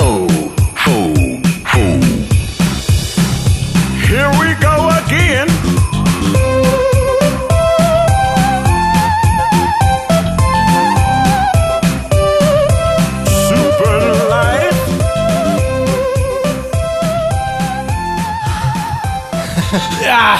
Ho, ho, ho. Here we go again. Super life. Ja,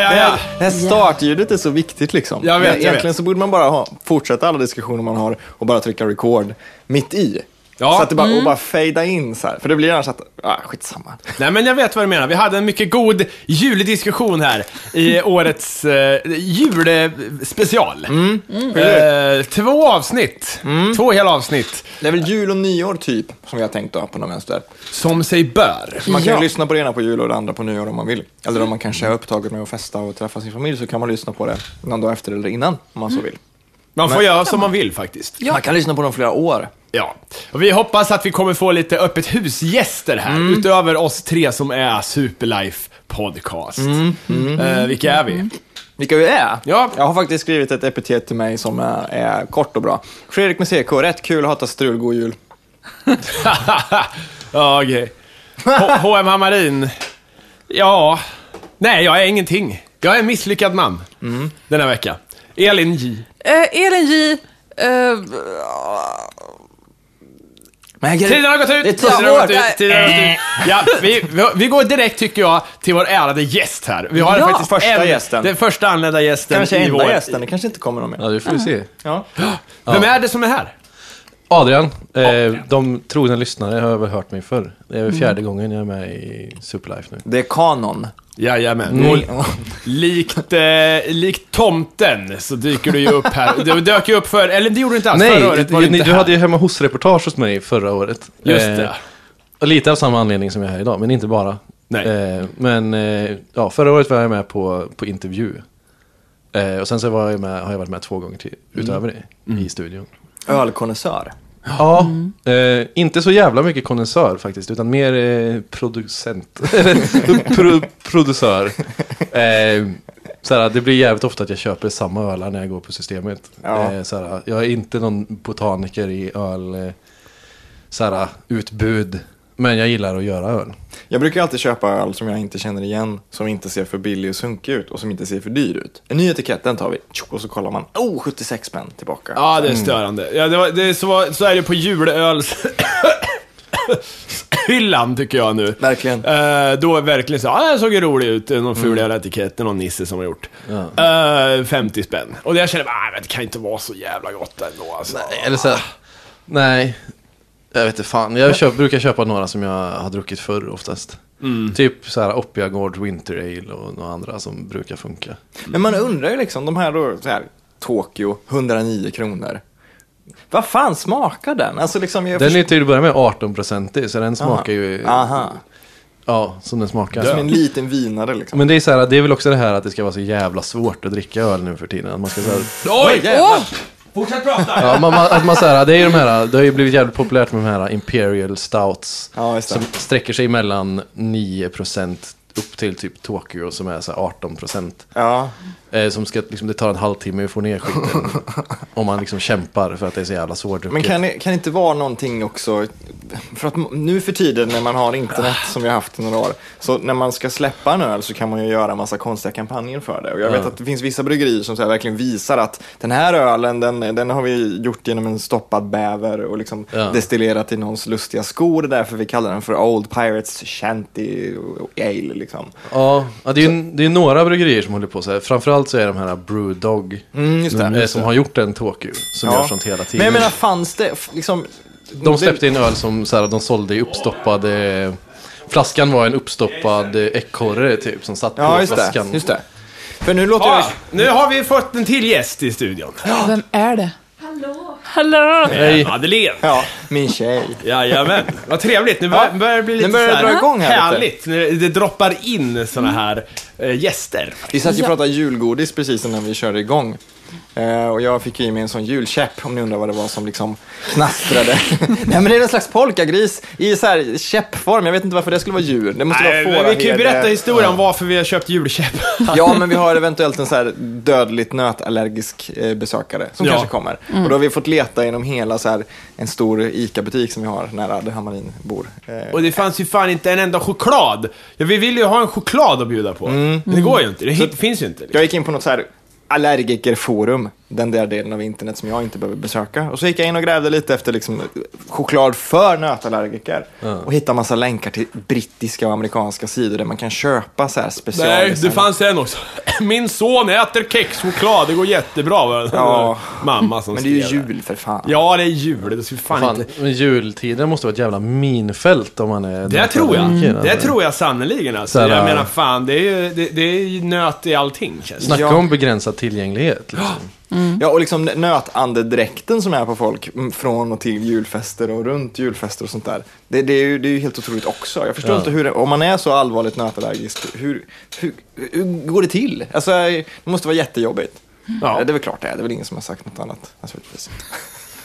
ja, ja. Det här startljudet är så viktigt liksom. Jag vet, jag Egentligen vet. så borde man bara ha, fortsätta alla diskussioner man har och bara trycka record mitt i. Ja. Så att det bara, och bara fejda in så här. För det blir annars att, ah, skitsamma. Nej, men jag vet vad du menar. Vi hade en mycket god juldiskussion här i årets eh, julspecial. Eh, två avsnitt. Två hela avsnitt. Det är väl jul och nyår typ, som har tänkt då på något vänster. Som sig bör. Så man kan Ja. ju lyssna på det ena på jul och det andra på nyår om man vill. Eller om man kanske är upptagen med att festa och träffa sin familj så kan man lyssna på det någon dag efter eller innan, om man så vill. Man får göra som man vill faktiskt. Man kan lyssna på dem flera år. Ja, och vi hoppas att vi kommer få lite öppet husgäster här, utöver oss tre som är Superlife Podcast. Eh, vilka är vi? Vilka vi är? Ja. Jag har faktiskt skrivit ett epitet till mig som är, är kort och bra. Fredrik med CK, rätt kul, hatar strul, god jul. ja, okej. H- H.M. Hammarin. Ja, nej, jag är ingenting. Jag är en misslyckad man den här veckan. Elin J. Eh, Elin J. eh, Men jag Tiden har gått ut! Det är Tiden har gått ut! Tiden har gått ut. Ja, vi, vi, vi går direkt, tycker jag, till vår ärade gäst här. Vi har Ja, faktiskt första en, gästen. Den första anledda gästen Kanske i enda vår... gästen, det kanske inte kommer någon mer. Ja, det får vi se. Ja. Vem är det som är här? Adrian, eh, de trogna lyssnare har väl hört mig förr. Det är väl fjärde gången jag är med i Superlife nu. Det är kanon. Jajamän. Och likt, eh, likt tomten så dyker du ju upp här. Du dök ju upp för, eller det gjorde du inte alls Nej, förra året. Var du, inte du här. hade ju hemma hos-reportage hos mig förra året. Just Eh, det. och lite av samma anledning som jag är här idag, men inte bara. Nej. Eh, men eh, ja, förra året var jag med på, på intervju. Eh, och sen så var jag med, har jag varit med två gånger till, utöver det, Mm. i studion. Ölkonnässör. Ja, eh, inte så jävla mycket kondensör faktiskt, utan mer eh, producent. Pro, producör. Eh, såhär, det blir jävligt ofta att jag köper samma ölar när jag går på systemet. Ja. Eh, såhär, jag är inte någon botaniker i öl, eh, såhär, utbud. Men jag gillar att göra öl. Jag brukar alltid köpa öl som jag inte känner igen, som inte ser för billig och sunkig ut och som inte ser för dyr ut. En ny etikett, den tar vi. Och så kollar man, oh, 76 spänn tillbaka. Ja, det är störande. Ja, det var, det är så, så är det på julöls... hyllan tycker jag nu. Verkligen. Eh, då är verkligen så, ah, den såg ju rolig ut, någon ful jävla etikett, det är någon nisse som har gjort. Eh, 50 spänn. Och jag känner, ah, men det kan inte vara så jävla gott ändå alltså. Eller så här, nej, jag vet inte fan. Jag köp, brukar köpa några som jag har druckit förr oftast. Typ så här Opiagård Winter Ale och några andra som brukar funka. Men man undrar ju liksom, de här då, så här, Tokyo, 109 kronor. Vad fan smakar den? Alltså liksom, jag Den förstår- är till att börja med 18-procentig, så den smakar ju Aha, ja, som den smakar. som en liten vinare liksom. Men det är, så här, det är väl också det här att det ska vara så jävla svårt att dricka öl nu för tiden. Att man ska så här, Oj! jävlar. Fortsätt prata! ja, man, man, att man så här, det är ju de här, det har ju blivit jävligt populärt med de här Imperial Stouts. Ja, just det. Som sträcker sig mellan 9% upp till typ Tokyo som är så här 18%. Ja, Eh, som ska, liksom, det tar en halvtimme att få ner skiten. om man liksom kämpar för att det är så jävla svårdrucket. men kan kan det inte vara någonting också, för att nu för tiden när man har internet som vi har haft i några år, så när man ska släppa en öl så kan man ju göra en massa konstiga kampanjer för det. Och jag vet Ja. att det finns vissa bryggerier som så verkligen visar att den här ölen, den, den har vi gjort genom en stoppad bäver och liksom Ja. destillerat i någons lustiga skor. Det är därför vi kallar den för Old Pirates Shanty Ale liksom. Ja, det är ju det är några bryggerier som håller på så här. Framförallt så är de här Brewdog. Mm, just det. eh, som har gjort en Tokyo. Som Ja. gör sånt hela tiden. Men jag menar, fanns det liksom... De släppte in öl som så här, de sålde i uppstoppade... Flaskan var en uppstoppad ekorre typ som satt Ja, på det. flaskan. Just det. För nu låter Ah, jag... nu har vi fått en till gäst i studion. Vem är det? Hallå! Hallå! Hej. Madeleine. Ja, min tjej. Jajamän, vad trevligt. Nu bör, Ja. börjar det bli lite Nu börjar det så här dra igång här lite. härligt. Nu Det droppar in såna här eh, gäster. Vi satt ju och pratade julgodis precis innan vi körde igång. Eh, och jag fick ju i mig en sån julkäpp, om ni undrar vad det var som liksom knastrade. Nej men det är en slags polkagris i så här käppform, jag vet inte varfår det skulle vara djur. Det måste Nej, vara men vi kan ju fåraherde. berätta historien om varför vi har köpt julkäpp. Ja, men vi har eventuellt en så här dödligt nötallergisk eh, besökare som Ja. kanske kommer. Och då har vi fått leta genom hela så här, en stor ICA-butik som vi har nära där Hammarin bor. Eh, Och det fanns ju fan inte en enda choklad. Ja, vi vill ju ha en choklad att bjuda på. Men det går ju inte. Det hit- finns ju inte. Liksom. Jag gick in på något så här allergikerforum, den där delen av internet som jag inte behöver besöka. Och så gick jag in och grävde lite efter liksom, choklad för nötallergiker. Och hittade massa länkar till brittiska och amerikanska sidor där man kan köpa så här special. Nej, det fanns en också. Min son äter kexchoklad, det går jättebra. Va? Ja. Mamma som Men det är ju jul för fan. Ja, det är jul. Det ska fan, Fan, inte... men jultiden måste vara ett jävla minfält om man är Det tror jag. nötallergiker, Det tror jag sannerligen alltså. Jag menar fan, det är ju det, det är nöt i allting känns Snacka Ja. om begränsad tillgänglighet. Liksom. Ja, och liksom nötandedräkten som är på folk mm, från och till julfester och runt julfester och sånt där. Det, det, är, ju, det är ju helt otroligt också. Jag förstår Ja. inte hur, det- om man är så allvarligt nötallergisk, hur, hur, hur går det till? Alltså, det måste vara jättejobbigt. Ja. Det är väl klart det är, det är väl ingen som har sagt något annat naturligtvis.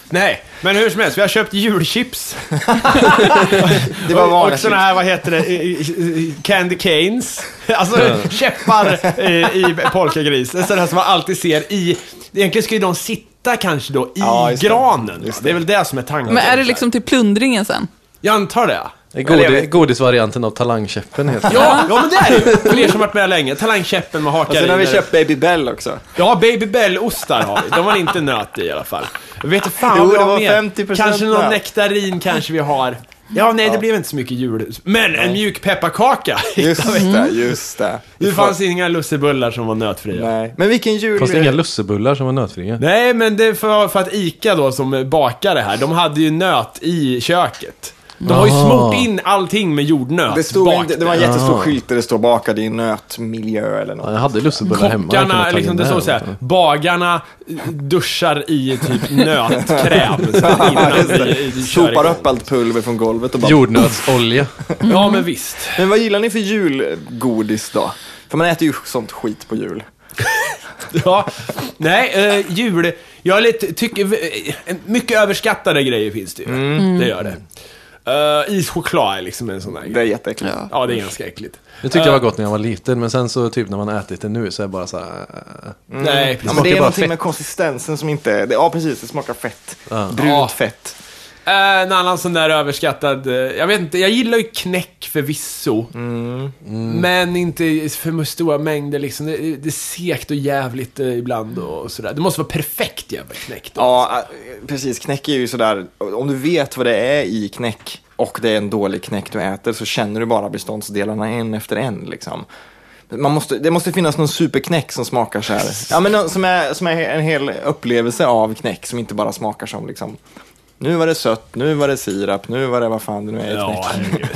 Nej, men hur som helst, vi har köpt julchips. Det var och vanliga och såna här, vad heter det, candy canes. Alltså käppar i, i polkagris. Det sådana som man alltid ser i, egentligen ska ju de sitta kanske då i Ja, det. granen. Va? Det är väl det som är tanken. Men är det liksom till plundringen sen? Jag antar det. Det är Eller jag godi, vet- godisvarianten av talangkäppen heter. Ja, ja men det är det. För er som varit med länge. Talangkäppen med hakar Och sen har vi köpt Baby Bell också. Ja, Baby Bell-ostar har vi. De har inte nöt i i alla fall. Jag vet fan Jo, vad var mer. 50% Kanske någon nöt. nektarin kanske vi har. Ja, nej, det blev inte så mycket jul. Men en mjuk pepparkaka Just vi. det, just det. Det fanns inga lussebullar som var nötfria. Nej. Nej. Men vilken jul... Fanns det inga lussebullar som var nötfria? men det för, för att ICA då som bakare här, de hade ju nöt i köket. De har ju smort in allting med jordnöt Det, stod, bak en, det var en jättestor skylt där det står bakad i nötmiljö eller Ja, något. jag hade lussebullar hemma. Kockarna, liksom, det står så här, dem. bagarna duschar i typ nötkräm innan vi, vi kör Sopar upp allt pulver från golvet och bara... Jordnötsolja. Ja, men visst. Men vad gillar ni för julgodis då? För man äter ju sånt skit på jul. Ja, nej, uh, jul. Jag är lite, tycker, eh, mycket överskattade grejer finns det ju. Det gör det. Uh, ischoklad är liksom en sån där Det är jätteäckligt. Ja. Ja, det är ganska äckligt. Det tyckte jag var gott när jag var liten, men sen så typ när man ätit det nu så är det bara så här... äh, Nej, Ja, precis. men smakar det är någonting fett. med konsistensen som inte... Det, ja, precis. Det smakar fett. Ja. Brunt Ja. fett. Eh, en annan sån där överskattad, eh, jag vet inte, jag gillar ju knäck förvisso. Men inte för stora mängder liksom. Det, det är segt och jävligt eh, ibland och sådär. Det måste vara perfekt jävla knäck då. Ja, precis. Knäck är ju sådär... Om du vet vad det är i knäck och det är en dålig knäck du äter så känner du bara beståndsdelarna en efter en liksom. Man måste, det måste finnas någon superknäck som smakar så här. Ja, men som är, som är en hel upplevelse av knäck som inte bara smakar som liksom nu var det sött, nu var det sirap, nu var det vad fan det nu är Ja, knäck. herregud.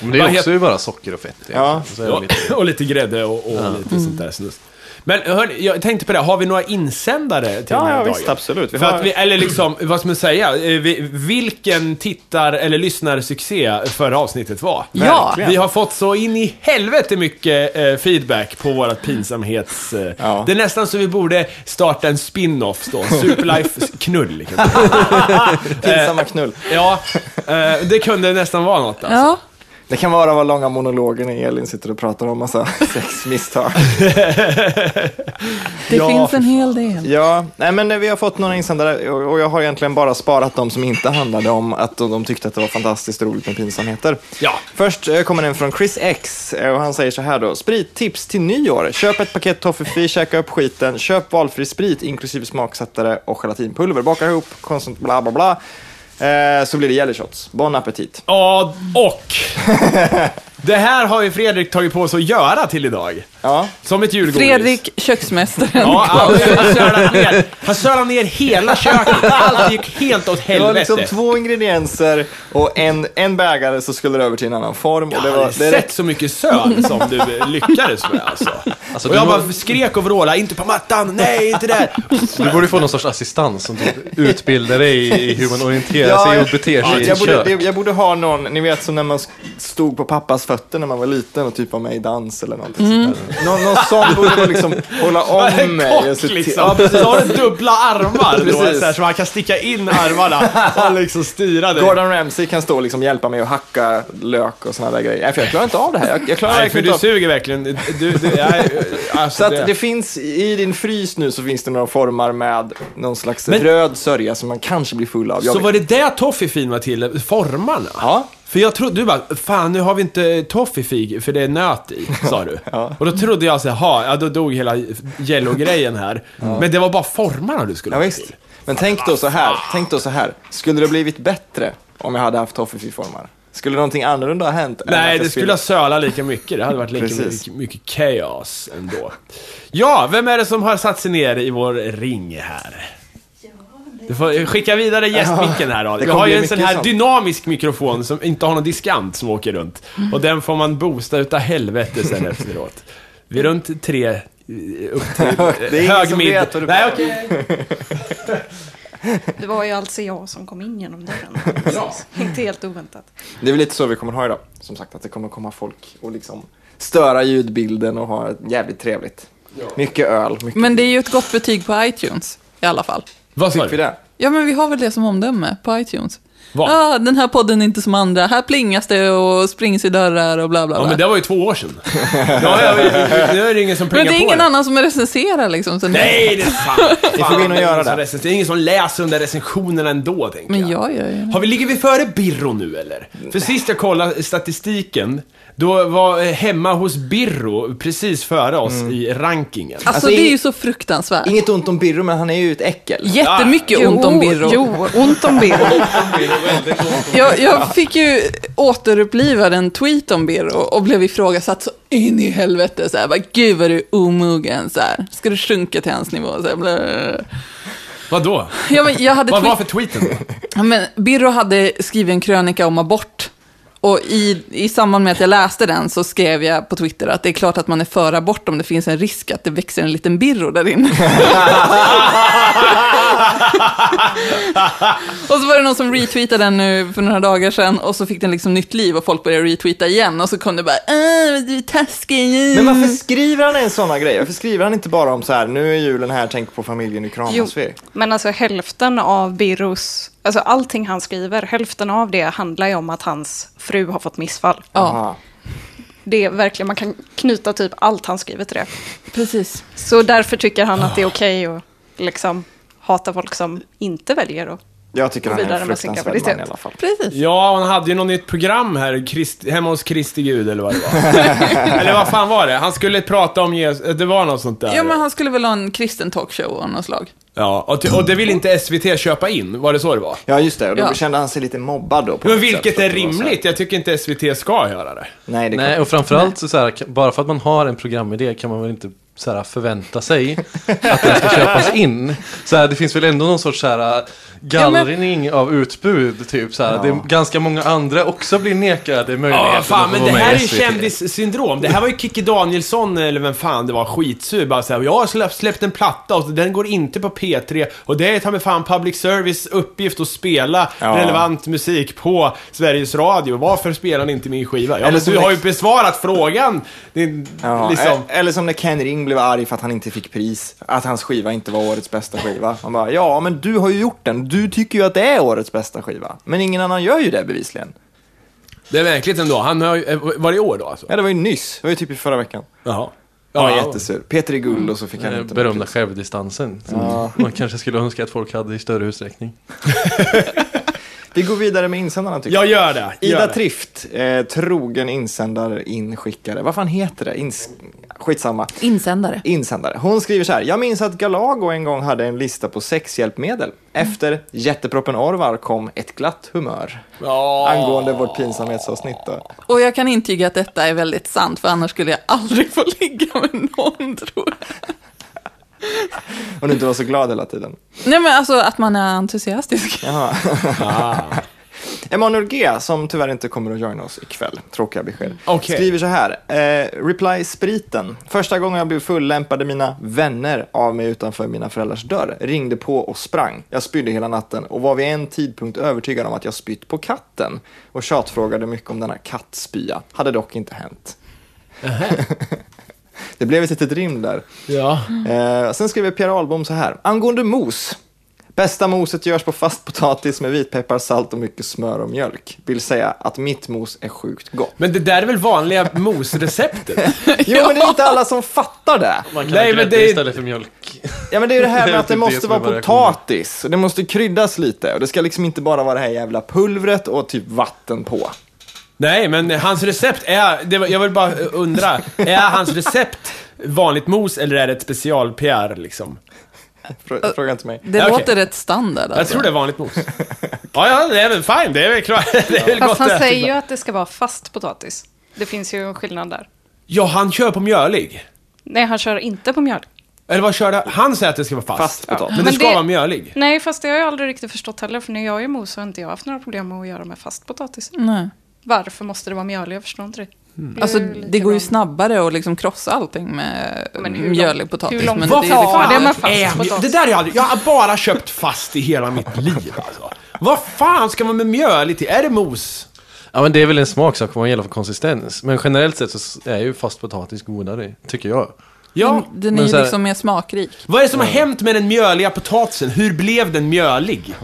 Men det är också ju bara socker och fett. egentligen. Ja. Så är det Ja, lite... och lite grädde och, och lite sånt där snus. Men hörni, jag tänkte på det, har vi några insändare till den Ja, här ja dagen? visst, absolut. Vi För har- att vi, eller liksom, vad ska man säga? Eh, vi- Vilken tittar eller lyssnarsuccé förra avsnittet var? Ja. Verkligen. Vi har fått så in i helvete mycket eh, feedback på vårat pinsamhets... Eh, Ja. Det är nästan så vi borde starta en spin-off då. Superlife knull. Liksom. Pinsamma knull. Ja, eh, det kunde nästan vara något alltså. Ja. Det kan vara vad långa monologer när Elin sitter och pratar om massa sexmisstag. Det Ja, finns en hel del. Ja, nej men vi har fått några insändare och jag har egentligen bara sparat de som inte handlade om att de tyckte att det var fantastiskt roligt med pinsamheter. Ja. Först eh, kommer en från Chris X eh, och han säger så här då. Sprittips till nyår. Köp ett paket toffifee, käka upp skiten, köp valfri sprit inklusive smaksättare och gelatinpulver. Baka ihop, konstant bla bla bla. Eh, så blir det jelly shots. Bon appetit. Ja, och... Det här har ju Fredrik tagit på sig att göra till idag. Ja, Som ett julgodis. Fredrik, köksmästaren. Ja, han sölade ner, han sölade ner hela köket. Allt gick helt åt det var helvete. liksom två ingredienser och en, en bägare så skulle det över till en annan form. Jag och det var, det är sett rätt så mycket söl som du lyckades med alltså. Alltså, och jag var- bara skrek och vrålade, inte på mattan, nej inte där. Du borde få någon sorts assistans som utbildar dig i hur man orienterar Ja, sig jag- och beter sig i jag, ett borde, kök. det- jag borde ha någon, ni vet som när man stod på pappas fötter när man var liten och typ var med i dans eller någonting sånt där. Nå, någon sån borde man liksom hålla om mig. och Kock till- liksom. Ja, precis. så har du dubbla armar då, Precis. så, här, så man kan sticka in armarna och liksom styra dig. Gordon Ramsay kan stå och liksom hjälpa mig att hacka lök och såna där grejer. Nej, för jag klarar inte av det här. Jag, jag klarar Nej, för du inte av suger verkligen. Du, du, nej, alltså, Så att det- det finns, i din frys nu så finns det några formar med någon slags Men- röd sörja som man kanske blir full av. Jag Så vet. var det det Toffifeen var till? Formarna? Ja. För jag trodde, du bara, fan nu har vi inte toffifig för det är nöt i, sa du. Ja. Och då trodde jag så här, "Ha, ja då dog hela Jello-grejen här. Men det var bara formarna du skulle Ja, ha visst. till. Men tänk då så här, tänk då så här. Skulle det blivit bättre om jag hade haft toffifee-formar? Skulle någonting annorlunda ha hänt? Nej, det skulle ha sölat lika mycket. Det hade varit lika mycket, mycket chaos ändå. Ja, vem är det som har satt sig ner i vår ring här? Du får skicka vidare gästmicken här då. kommer har ju en sån här sånt. dynamisk mikrofon som inte har någon diskant som åker runt. Och den får man boosta utav helvete sen efteråt. Vi är runt tre, eh, upp till Det är ingen hög som mid. vet vad du Nej, okej. Det var ju alltså jag som kom in genom dörren. Inte helt oväntat. Det är väl lite så vi kommer ha idag. Som sagt, att det kommer komma folk och liksom störa ljudbilden och ha jävligt trevligt. Mycket öl, mycket... Men det är ju ett gott betyg på iTunes i alla fall. Vad sa Fick vi du? det? Ja, men vi har väl det som omdöme på iTunes. Vad? Ja, den här podden är inte som andra. Här plingas det och springs i dörrar och bla bla Ja, bla. men det var ju två år sedan. Ja, jag, nu är det ingen som Men plingar det är på ingen det. annan som recenserar liksom. Så Nej, det är sant. Ni får gå in och göra det. det. Det är ingen som läser under recensionerna ändå, tänker Men jag. jag gör ju Har vi, ligger vi före Birro nu eller? För sist jag kollade statistiken, då var eh, hemma hos Birro precis före oss i rankingen. Alltså, Alltså, det är ju så fruktansvärt. Inget ont om Birro, men han är ju ett äckel. Jättemycket ont om Birro. Jo, ont om Birro. Jag, jag fick ju återuppliva en tweet om Birro och blev ifrågasatt så in i helvete. Så här, bara, Gud vad du är omogen. Så här. Ska du sjunka till hans nivå? Så här. Vadå? Ja, men jag hade Vad var för tweeten? Ja, men Birro hade skrivit en krönika om abort. Och i, i samband med att jag läste den så skrev jag på Twitter att det är klart att man är för abort om det finns en risk att det växer en liten Birro där inne. och så var det någon som retweetade den nu för några dagar sedan och så fick den liksom nytt liv och folk började retweeta igen och så kom det bara äh, du är taskig. Men varför skriver han en sådana grejer? Varför skriver han inte bara om så här, nu är julen här, tänk på familjen, nu kramas vi? Men alltså hälften av Birros, alltså allting han skriver, hälften av det handlar ju om att hans fru har fått missfall. Ja. Det är verkligen, man kan knyta typ allt han skriver till det. precis. Så därför tycker han att det är okej att liksom hata folk som inte väljer att Jag tycker han är vidare en med sin fruktansvärd man i alla fall. precis. Ja, han hade ju något nytt program här, Krist, hemma hos Kristi Gud eller vad det var. eller vad fan var det? Han skulle prata om Jesus, det var något sånt där. Ja, men han skulle väl ha en kristen talkshow av något slag. Ja, och, och det vill inte SVT köpa in, var det så det var? Ja, just det. Och då Ja. kände han sig lite mobbad då. på Men sätt, vilket för är rimligt, jag tycker inte SVT ska göra det. Nej, det Nej, och framförallt så, så här, bara för att man har en programidé kan man väl inte så här, förvänta sig att den ska köpas in. Så här, det finns väl ändå någon sorts så här, gallring av utbud. Typ, så här. Det är ganska många andra också blir nekade möjligheten Ja, fan, att men få det vara här med är ju kändissyndrom. Det här var ju Kikki Danielsson, eller vem fan det var, skitsur. Bara såhär, jag har släppt, släppt en platta och den går inte på P3. Och det är ta mig fan public service uppgift att spela Ja. relevant musik på Sveriges Radio. Varför spelar ni inte min skiva? Ja, Eller men du har ju besvarat frågan. Ja, liksom. e- Eller som när Ken Ring blev arg för att han inte fick pris. Att hans skiva inte var årets bästa skiva. Han bara, ja men du har ju gjort den. Du tycker ju att det är årets bästa skiva. Men ingen annan gör ju det bevisligen. Det är märkligt ändå. Han har ju, eh, var det i år då alltså? Ja, det var ju nyss. Det var ju typ i förra veckan. Jaha. Ja, jättesur. Peter i guld och så fick han Den inte något berömda pris. självdistansen. Som man kanske skulle önska att folk hade i större utsträckning. Vi går vidare med insändarna tycker jag. Jag gör det. Gör Ida det. Trift, eh, trogen insändare-inskickare. Vad fan heter det? Ins skitsamma. Insändare. Insändare. Hon skriver så här. Jag minns att Galago en gång hade en lista på sexhjälpmedel. Efter jätteproppen Orvar kom ett glatt humör. Ja. Angående vårt pinsamhetsavsnitt då. Och jag kan intyga att detta är väldigt sant, för annars skulle jag aldrig få ligga med någon, tror jag. Om du inte var så glad hela tiden. Nej, men alltså att man är entusiastisk. Jaha. Emanuel G, som tyvärr inte kommer att joina oss ikväll, tråkiga besked, Okej. skriver så här. Eh, reply spriten. Första gången jag blev fullämpade mina vänner av mig utanför mina föräldrars dörr, ringde på och sprang. Jag spydde hela natten och var vid en tidpunkt övertygad om att jag spytt på katten och tjatfrågade mycket om denna kattspya. Hade dock inte hänt. Det blev ett litet rim där. Ja. Eh, sen skriver Pierre Ahlbom så här. Angående mos. Bästa moset görs på fast potatis med vitpeppar, salt och mycket smör och mjölk. Vill säga att mitt mos är sjukt gott. Men det där är väl vanliga mosreceptet? Jo, men det är inte alla som fattar det. Man kan Nej, men det är- istället för mjölk. Ja, men det är det här Det är med att det det måste vara potatis. Och det måste kryddas lite. Och det ska liksom inte bara vara det här jävla pulvret och typ vatten på. Nej, men hans recept är... Det, var- jag vill bara undra. Är hans recept vanligt mos eller är det ett special-PR liksom? Frå- Fråga inte mig. Det Ja, okej. låter rätt standard. Jag Alltså. tror det är vanligt mos. Ja, ja, det är väl fine. Det är väl klart. Det är väl Fast gott han att säger ju att det ska vara fast potatis. Det finns ju en skillnad där. Ja, han kör på mjölig. Nej, han kör inte på mjölk. Eller vad körde han? säger att det ska vara fast. Fast potatis. Men det Men ska det- vara mjölig. Nej, fast det har jag aldrig riktigt förstått heller. För när jag gör mos så har inte jag haft några problem med att göra med fast potatis. Nej. Varför måste det vara mjölig? Jag förstår inte det. Blir Alltså, det går ju snabbare att liksom krossa allting med mjölig potatis. hur långt men Vad det är liksom- det med fast Är potatis? det där har jag aldrig... Jag har bara köpt fast i hela mitt liv alltså. Vad fan ska man med mjöl i till? Är det mos? Ja men det är väl en smaksak vad man gäller för konsistens. Men generellt sett så är ju fast potatis godare, tycker jag. Ja. Den är men ju här- liksom mer smakrik. Vad är det som har hänt med den mjöliga potatisen? Hur blev den mjölig?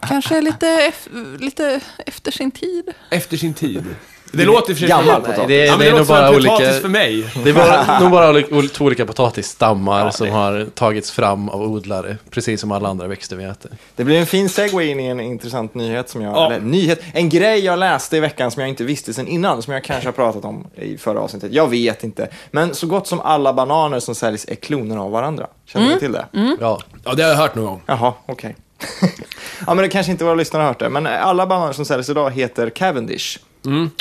Kanske lite, lite efter sin tid. Efter sin tid. Det låter för sig Gammal potatis. Det är, Ja, det det är nog bara olika... för mig. Det är bara, nog bara olika, två olika potatisstammar Ja, som det- har tagits fram av odlare, precis som alla andra växter vi äter. Det blir en fin segway in i en intressant nyhet som jag, Ja. eller nyhet, en grej jag läste i veckan som jag inte visste sedan innan, som jag kanske har pratat om i förra avsnittet. Jag vet inte. Men så gott som alla bananer som säljs är kloner av varandra. Känner ni till det? Ja, Ja, det har jag hört någon gång. Jaha, okej. ja, men det kanske inte våra lyssnare har hört det, men alla bananer som säljs idag heter Cavendish.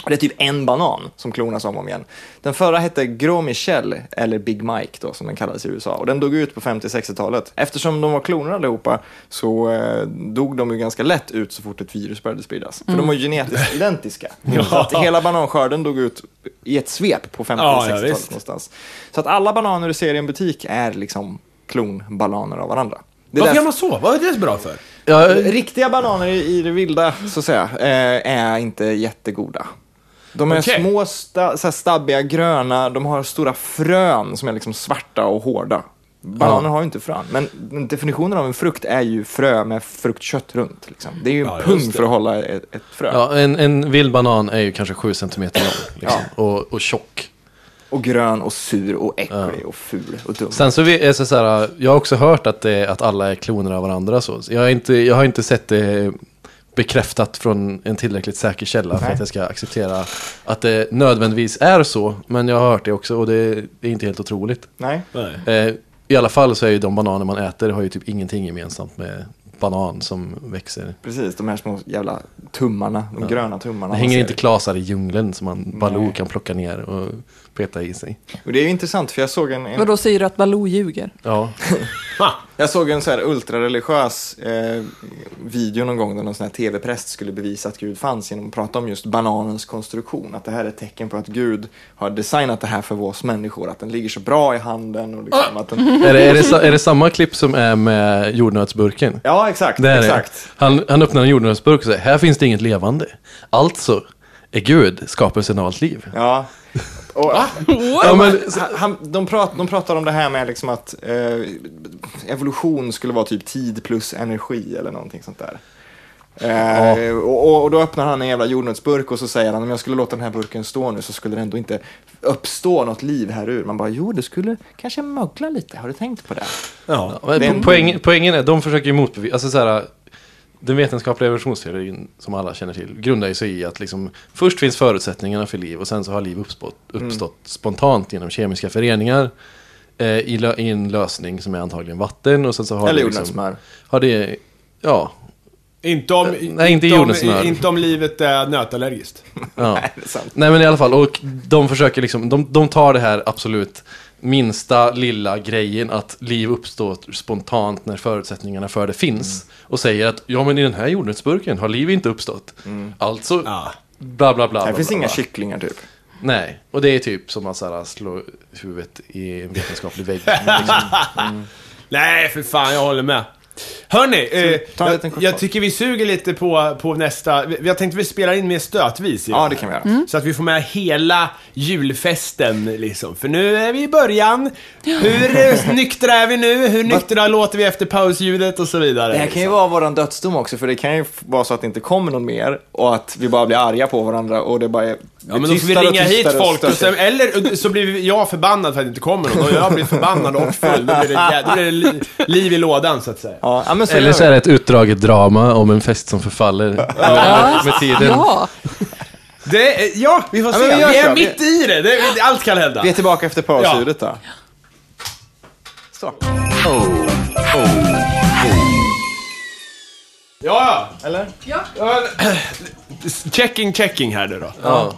Och Det är typ en banan som klonas om och om igen. Den förra hette Gros Michel, eller Big Mike då, som den kallades i USA. Och den dog ut på 50-60-talet. Eftersom de var kloner allihopa så eh, dog de ju ganska lätt ut så fort ett virus började spridas. För de var ju genetiskt identiska. Så att hela bananskörden dog ut i ett svep på 50 Ja, ja, 60-talet visst. någonstans. Så att alla bananer du ser i en butik är liksom klonbananer av varandra. Det Varför gör man så? Vad är det så bra för? ja Riktiga bananer i, det vilda, så att säga, eh, är inte jättegoda. De är Okej. små, sta, så här stabbiga, gröna, de har stora frön som är liksom svarta och hårda. Bananer har ju inte frön, men definitionen av en frukt är ju frö med fruktkött runt. Liksom. Det är ju en Ja, pung för att hålla ett, ett frö. ja en, en vild banan är ju kanske 7 cm lång liksom, och, och tjock. Och grön och sur och äcklig och ful och dum. Sen så är det så här, jag har också hört att, det, att alla är kloner av varandra. Så. Så Jag, har inte, jag har inte sett det bekräftat från en tillräckligt säker källa för Nej. att jag ska acceptera att det nödvändigtvis är så. Men jag har hört det också och det är inte helt otroligt. Nej. Nej. Eh, I alla fall så är ju de bananer man äter har ju typ ingenting gemensamt med banan som växer. Precis, de här små jävla tummarna, de gröna tummarna. Det hänger inte klasar i djungeln som man Baloo Nej. kan plocka ner och peta i sig. Och det är ju intressant för jag såg en, en Vadå säger du att Baloo ljuger? Ja. Jag såg en så här ultrareligiös eh, video någon gång där någon sån här tv-präst skulle bevisa att Gud fanns genom att prata om just bananens konstruktion. Att det här är ett tecken på att Gud har designat det här för oss människor. Att den ligger så bra i handen och liksom att den... är, det, är, det, är det samma klipp som är med jordnötsburken? Ja, exakt. Det är det. exakt. Han, han öppnar en jordnötsburk och säger, här finns det inget levande. Alltså är Gud skapelsen av allt liv. Ja. Och, Ja, men, han, de, prat, de pratar om det här med liksom att eh, evolution skulle vara typ tid plus energi eller någonting sånt där. Eh, och, och, och då öppnar han en jävla jordnötsburk och så säger han om jag skulle låta den här burken stå nu så skulle det ändå inte uppstå något liv här ur. Man bara, jo det skulle kanske mögla lite, har du tänkt på det? Ja. men det är po- en- poäng, poängen är, de försöker ju motbevisa, alltså så här, den vetenskapliga evolutionsteorin som alla känner till grundar ju sig i att liksom, först finns förutsättningarna för liv och sen så har liv uppstått, uppstått spontant genom kemiska föreningar eh, i, lö- i en lösning som är antagligen vatten och sen så har Eller det liksom, har det, ja, Inte om, Nej, inte om, jordnötssmör. inte om livet är nötallergiskt. ja. Nej, det är sant. Nej men i alla fall, och de försöker liksom, de, de tar det här absolut minsta lilla grejen att liv uppstår spontant när förutsättningarna för det finns. Och säger att ja men i den här jordnötsburken har liv inte uppstått. Alltså Ja. bla bla bla. Det bla, finns bla, inga bla. kycklingar typ. Nej, och det är typ som att så här, slå huvudet i en vetenskaplig vägg. Liksom. Nej, för fan, jag håller med. Hörni, eh, jag, jag tycker vi suger lite på, på nästa. Vi, vi har tänkt att vi spelar in mer stötvis. Ja, det kan vi göra. Så att vi får med hela julfesten liksom. För nu är vi i början. Hur eh, nyktra är vi nu? Hur nyktra låter vi efter pausljudet och så vidare? Det här kan ju liksom. vara våran dödsdom också, för det kan ju vara så att det inte kommer någon mer och att vi bara blir arga på varandra och det bara är Ja men då får vi tystare och ringa hit tystare och folk och sen, eller så blir jag förbannad för att det inte kommer någon och jag blir förbannad och full. Då blir det, då blir det li, liv i lådan så att säga. Ja, ja, men så Eller så är det ett utdraget drama om en fest som förfaller med, med tiden. Ja, Det, är- ja, vi får Ja, se. men vi gör vi är så. mitt i det. det. Allt kan hända. Vi är tillbaka efter pausljudet då. Så. Ja, Eller? ja. Checking, checking här nu då. Ja.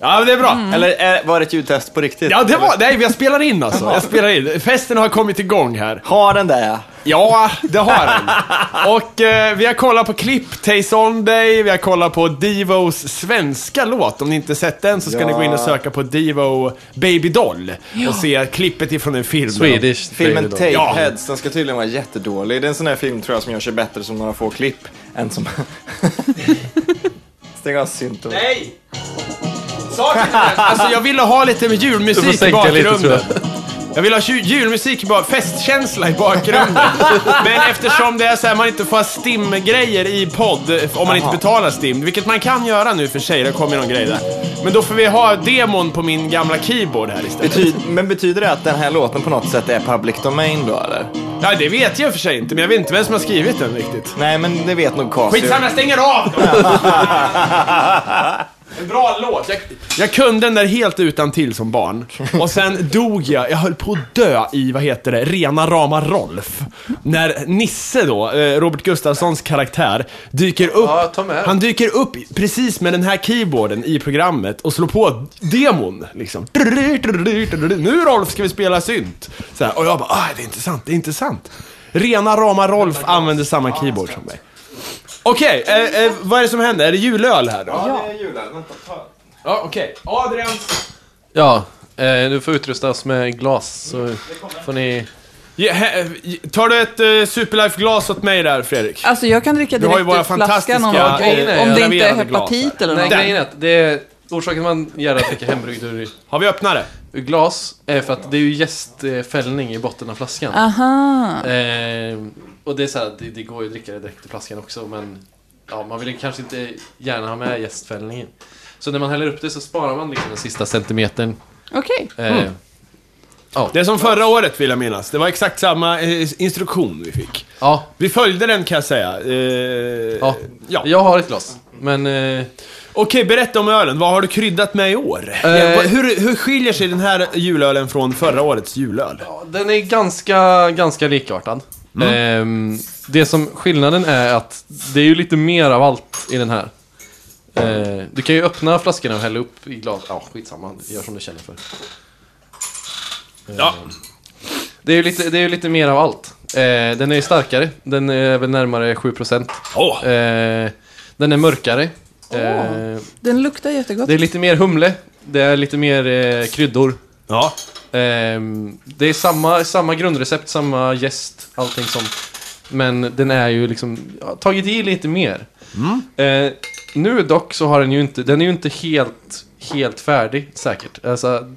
Ja, men det är bra. Eller är, var det ett ljudtest på riktigt? Ja, det var, nej, jag spelar in alltså. Jag spelar in. Festen har kommit igång här. Har den där? Ja, det har den. Och eh, vi har kollat på klipp, Taste On Day, vi har kollat på Divos svenska låt. Om ni inte sett den så ska Ja. ni gå in och söka på Divo Baby Doll och se klippet ifrån en film. Swedish. Filmen. Tapeheads, den ska tydligen vara jättedålig. Det är en sån här film tror jag som gör sig bättre som några få klipp än som... Stäng av synten. Nej! Saken är, alltså jag ville ha lite med julmusik i bakgrunden. Jag vill ha ju- julmusik, bak- festkänsla i bakgrunden. Men eftersom det är så här, man inte får ha Stim-grejer i podd eh, om man inte betalar Stim, vilket man kan göra nu för sig, det kommer någon grej där. Men då får vi ha demon på min gamla keyboard här istället. Betyd, men betyder det att den här låten på något sätt är public domain då eller? Ja, det vet jag för sig inte, men jag vet inte vem som har skrivit den riktigt. Nej, men det vet nog Casio. Skitsamma, jag stänger av. En bra låt. Jag, jag kunde den där helt utan till som barn. Och sen dog jag. Jag höll på att dö i, vad heter det, rena rama Rolf. När Nisse då, eh, Robert Gustafssons karaktär, dyker upp. Ja, ta med. Han dyker upp precis med den här keyboarden i programmet och slår på demon. Liksom. Nu Rolf ska vi spela synt. Så här, och jag bara, ah, det är intressant, det är intressant. Rena rama Rolf använder samma keyboard som mig. Okej, eh, eh, vad är det som händer? Är det julöl här då? Ja, det är julen. Vänta, ta. Ja, okej. Adrian. Ja, eh, du får utrusta oss med glas så får ni... Ja, he- eh, tar du ett uh, Superlife-glas åt mig där, Fredrik? alltså jag kan dricka Du har ju direkt våra ur flaskan om, fantastiska, eh, om det inte är graverade glas hepatit eller Nej, något. grejen är att det är... Orsaken att man gärna dricker hembryggd ur, Har vi öppnat det? ur glas är för att det är ju jästfällning i botten av flaskan. Aha. Eh, och det är så här, det, det går ju att dricka det direkt i flaskan också men ja, man vill kanske inte gärna ha med jästfällningen. Så när man häller upp det så sparar man liksom den sista centimetern. Okej. Eh, Det är som förra året vill jag minnas. Det var exakt samma eh, instruktion vi fick. Ja, Vi följde den kan jag säga. Eh, ja. ja. Jag har ett glas. Men eh, Okej, berätta om ölen. Vad har du kryddat med i år? Eh. Ja, hur, hur skiljer sig den här julölen från förra årets julöl? den är ganska, ganska likartad. Eh, det som skillnaden är att det är ju lite mer av allt i den här. Eh, du kan ju öppna flaskorna och hälla upp i glas. Ja, skitsamma. Gör som du känner för. Ja. Det är ju lite, det är ju lite mer av allt. Eh, den är ju starkare. Den är väl närmare 7%. Åh! Eh, den är mörkare. Eh, Den luktar jättegott. det är lite mer humle. Det är lite mer eh, kryddor. Ja. Ehm, det är samma, samma grundrecept, samma gäst, allting sånt. Men den är ju liksom, ja, tagit i lite mer. Eh, nu dock så har den ju inte, den är ju inte helt, helt färdig säkert. Alltså,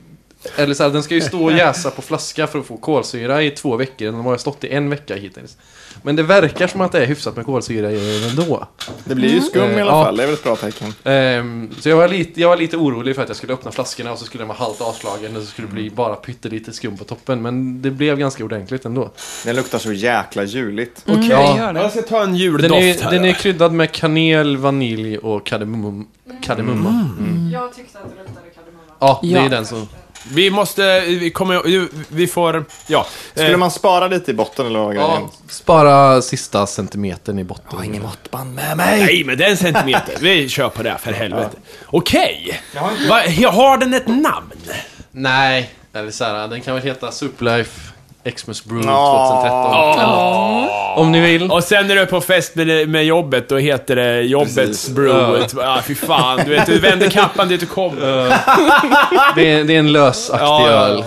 eller så här, den ska ju stå och jäsa på flaska för att få kolsyra i två veckor. Den har stått i en vecka hittills. Men det verkar som att det är hyfsat med kolsyra i ändå. Det blir ju skum i alla Ja. fall, det är väl ett bra tecken. Ehm, så jag var, lite, jag var lite orolig för att jag skulle öppna flaskorna och så skulle den vara halvt avslagen och så skulle det bli bara pyttelite skum på toppen. Men det blev ganska ordentligt ändå. Den luktar så jäkla juligt. Okej. Ja. gör det. Jag ska ta en Den juldoft är, här. den är kryddad med kanel, vanilj och kardemum, kardemumma. Mm. Jag tyckte att det luktade kardemumma. Ja, det Ja. är den som... Vi måste, vi kommer, ju- vi får, ja. Skulle Eh, man spara lite i botten eller vad? Ja, spara sista centimetern i botten. Jag har ingen måttband med mig. Nej, men den centimeter. Vi kör på det, för helvete. Okej. Va, har den ett namn? Nej, Eller så här, den kan väl heta Superlife Xmas Brew Ja. 2013. Eller, om ni vill. Och sen när du är på fest med, med jobbet, då heter det jobbets Precis. brew. Ja, fy fan. Du vet, du vänder kappan dit du kommer. Det är, det är en lösaktig Ja, öl.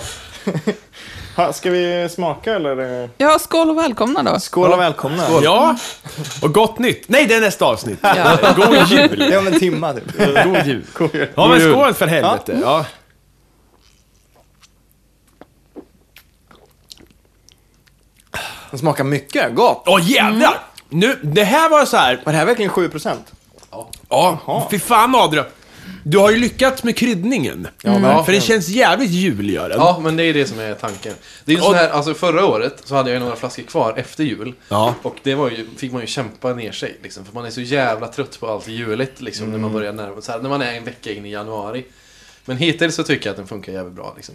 Ha, ska vi smaka eller? Ja, skål och välkomna då. Skål och välkomna. Ja, och gott nytt. Nej, det är nästa avsnitt. Ja. God jul. Det är om en timma typ. God jul. Ja, men skål för helvete. Ja. Den smakar mycket gott. Åh jävlar! Nu, det här var så här. Var det här verkligen 7%? Ja, fy fan Adrian. Du har ju lyckats med kryddningen. För det känns jävligt jul, gör den. Ja, men det är det som är tanken. Det är ju så Och- här, alltså förra året så hade jag ju några flaskor kvar efter jul. Ja. Och det var ju, fick man ju kämpa ner sig liksom. För man är så jävla trött på allt juligt liksom när man börjar närma sig. När man är en vecka in i januari. Men hittills så tycker jag att den funkar jävligt bra liksom.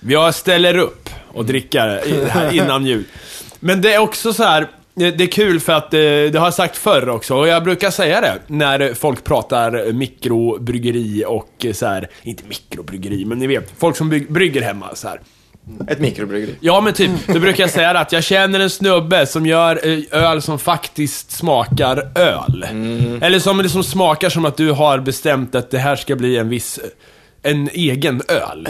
Jag ställer upp och dricker här innan jul. Men det är också så här. Det det är kul för att eh, det har jag sagt förr också, och jag brukar säga det när folk pratar mikrobryggeri och så här, inte mikrobryggeri, men ni vet, folk som bygg, brygger hemma så här. Ett mikrobryggeri. Ja men typ, då brukar jag säga det att jag känner en snubbe som gör eh, öl som faktiskt smakar öl. Eller som det som smakar som att du har bestämt att det här ska bli en viss, en egen öl.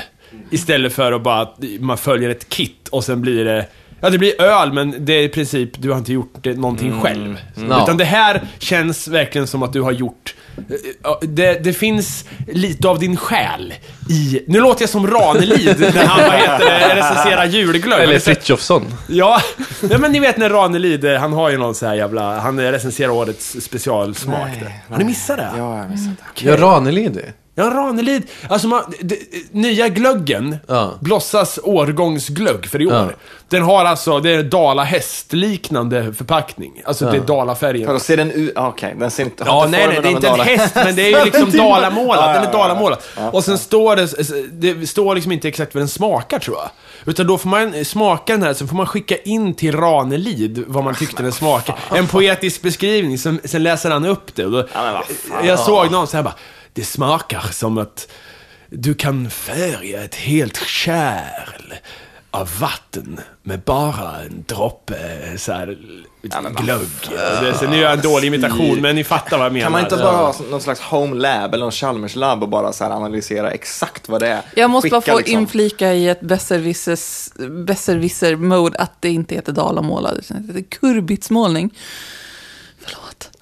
Istället för att bara, att man följer ett kit och sen blir det Ja, det blir öl, men det är i princip, du har inte gjort det någonting själv. Ja. Utan det här känns verkligen som att du har gjort... eh, ja, Det, det finns lite av din själ i... Nu låter jag som Ranelid när han, vad heter det, recenserar julglögg. Har Eller Frithiofsson. Ja, nej, men ni vet när Ranelid, eh, han har ju någon så här jävla... Han recenserar årets specialsmak Nej. Har ni missat det? Ja, jag missade det. Gör Ranelid det? Ja, Ranelid. Alltså, man, d- d- nya glöggen, Ja. Blossas årgångsglögg för i år. Ja. Den har alltså, det är Dala hästliknande förpackning. Alltså det är Dalafärgen. Vadå, ser den ut? Okej, den ser inte... Ja, har nej, nej, det är inte en dala- häst, men det är ju liksom dalamålat. Ja, Den ja, är ja, dalamålat. ja. Och sen står det, det står liksom inte exakt vad den smakar tror jag. Utan då får man smaka den här, sen får man skicka in till Ranelid vad man tyckte den smakade. En poetisk beskrivning, sen, sen läser han upp det. Då, jag såg någon så här bara, det smakar som att du kan färga ett helt kärl av vatten med bara en droppe så här, glögg. Det- Sen nu gör jag en dålig imitation, men ni fattar vad jag menar. Kan man inte bara ha någon slags home lab eller någon Chalmers lab och bara så här analysera exakt vad det är? Jag måste bara Skicka få liksom- inflika i ett besserwisser-mode att det inte heter dalamålad, utan det heter kurbitsmålning.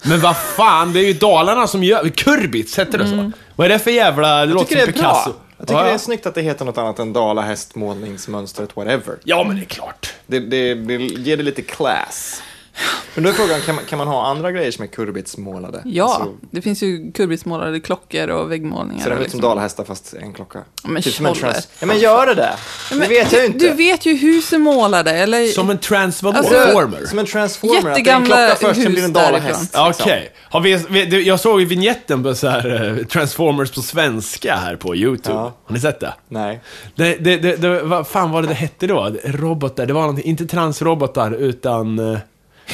Men vad fan, det är ju Dalarna som gör... Kurbits, heter det så? Vad är det för jävla... Det Jag låter som Picasso. bra. Jag tycker ja, det är snyggt att det heter något annat än Dala hästmålningsmönstret, whatever. ja, men det är klart. Det, det, det ger det lite class. Men då är frågan, kan man, kan man ha andra grejer som är kurbitsmålade? Ja, Alltså, det finns ju kurbitsmålade klockor och väggmålningar. ser det ut som liksom. dalahästar fast en klocka? Men typ som en trans... Ja men gör det där! Men det vet jag ju inte. Du vet ju hur ser målade, eller? Som en transformer. Alltså- Som en transformer, att det är en Jättegamla klocka först, sen hus blir det en. Ja, liksom. Okej. Har vi, vi, du, jag såg ju vignetten på så här eh, Transformers på svenska här på YouTube. Ja. Har ni sett det? Nej. Det, det, det, det, vad fan var det det hette då? Robotar, det var någonting, inte transrobotar utan...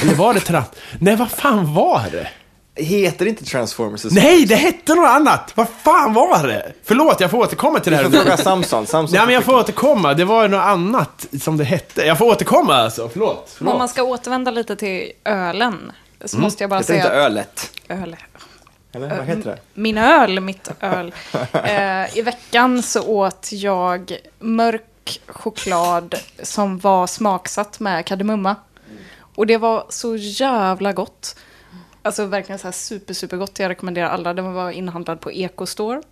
Eller var det trans... Nej, vad fan var det? Heter det inte Transformers? Nej, det hette något annat! Vad fan var det? Förlåt, jag får återkomma till det Du här. får fråga Samson. Samson Nej, men jag får återkomma. Det var något annat som det hette. Jag får återkomma alltså. Förlåt. förlåt. Om man ska återvända lite till ölen så Mm. måste jag bara Heter det inte säga... ölet? Öl. Eller vad heter det? Min öl, mitt öl. Eh, I veckan så åt jag mörk choklad som var smaksatt med kardemumma. Och det var så jävla gott. Alltså verkligen så här super, super gott. Jag rekommenderar alla. Den var inhandlad på Ecostore.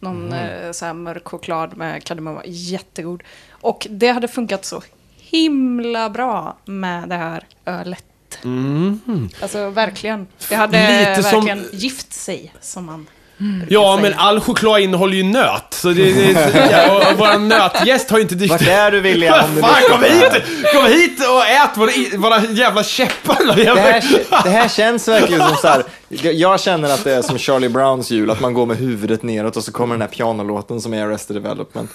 Någon eh, så här mörk choklad med kardemumma. Jättegod. Och det hade funkat så himla bra med det här ölet. Alltså verkligen. Det hade Lite som- verkligen gift sig, som man Ja, säger. men all choklad innehåller ju nöt. Så det, det, ja, och vår nötgäst har ju inte dykt Vart är du William? Om du Fan, kom hit! Kom hit och ät våra, våra jävla käppar! Det här, det här känns verkligen som så här. Jag känner att det är som Charlie Browns jul, att man går med huvudet neråt och så kommer den här pianolåten som är Arrested Development.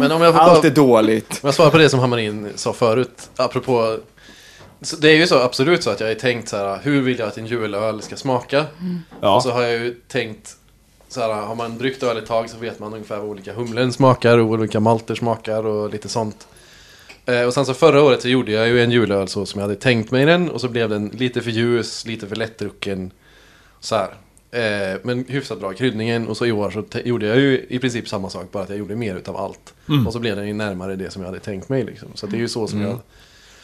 Men om jag får Allt bara, är dåligt. om jag svarar på det som Hammarin sa förut, apropå så det är ju så absolut så att jag har tänkt så här, hur vill jag att en julöl ska smaka? Ja. Och så har jag ju tänkt Så här, har man bryggt öl ett tag så vet man ungefär vad olika humlen smakar och olika malter smakar och lite sånt. Eh, och sen så förra året så gjorde jag ju en julöl så som jag hade tänkt mig den och så blev den lite för ljus, lite för lättdrucken. Så här. Eh, men hyfsat bra kryddningen och så i år så gjorde jag ju i princip samma sak bara att jag gjorde mer utav allt. Och så blev den ju närmare det som jag hade tänkt mig liksom. Så det är ju så som jag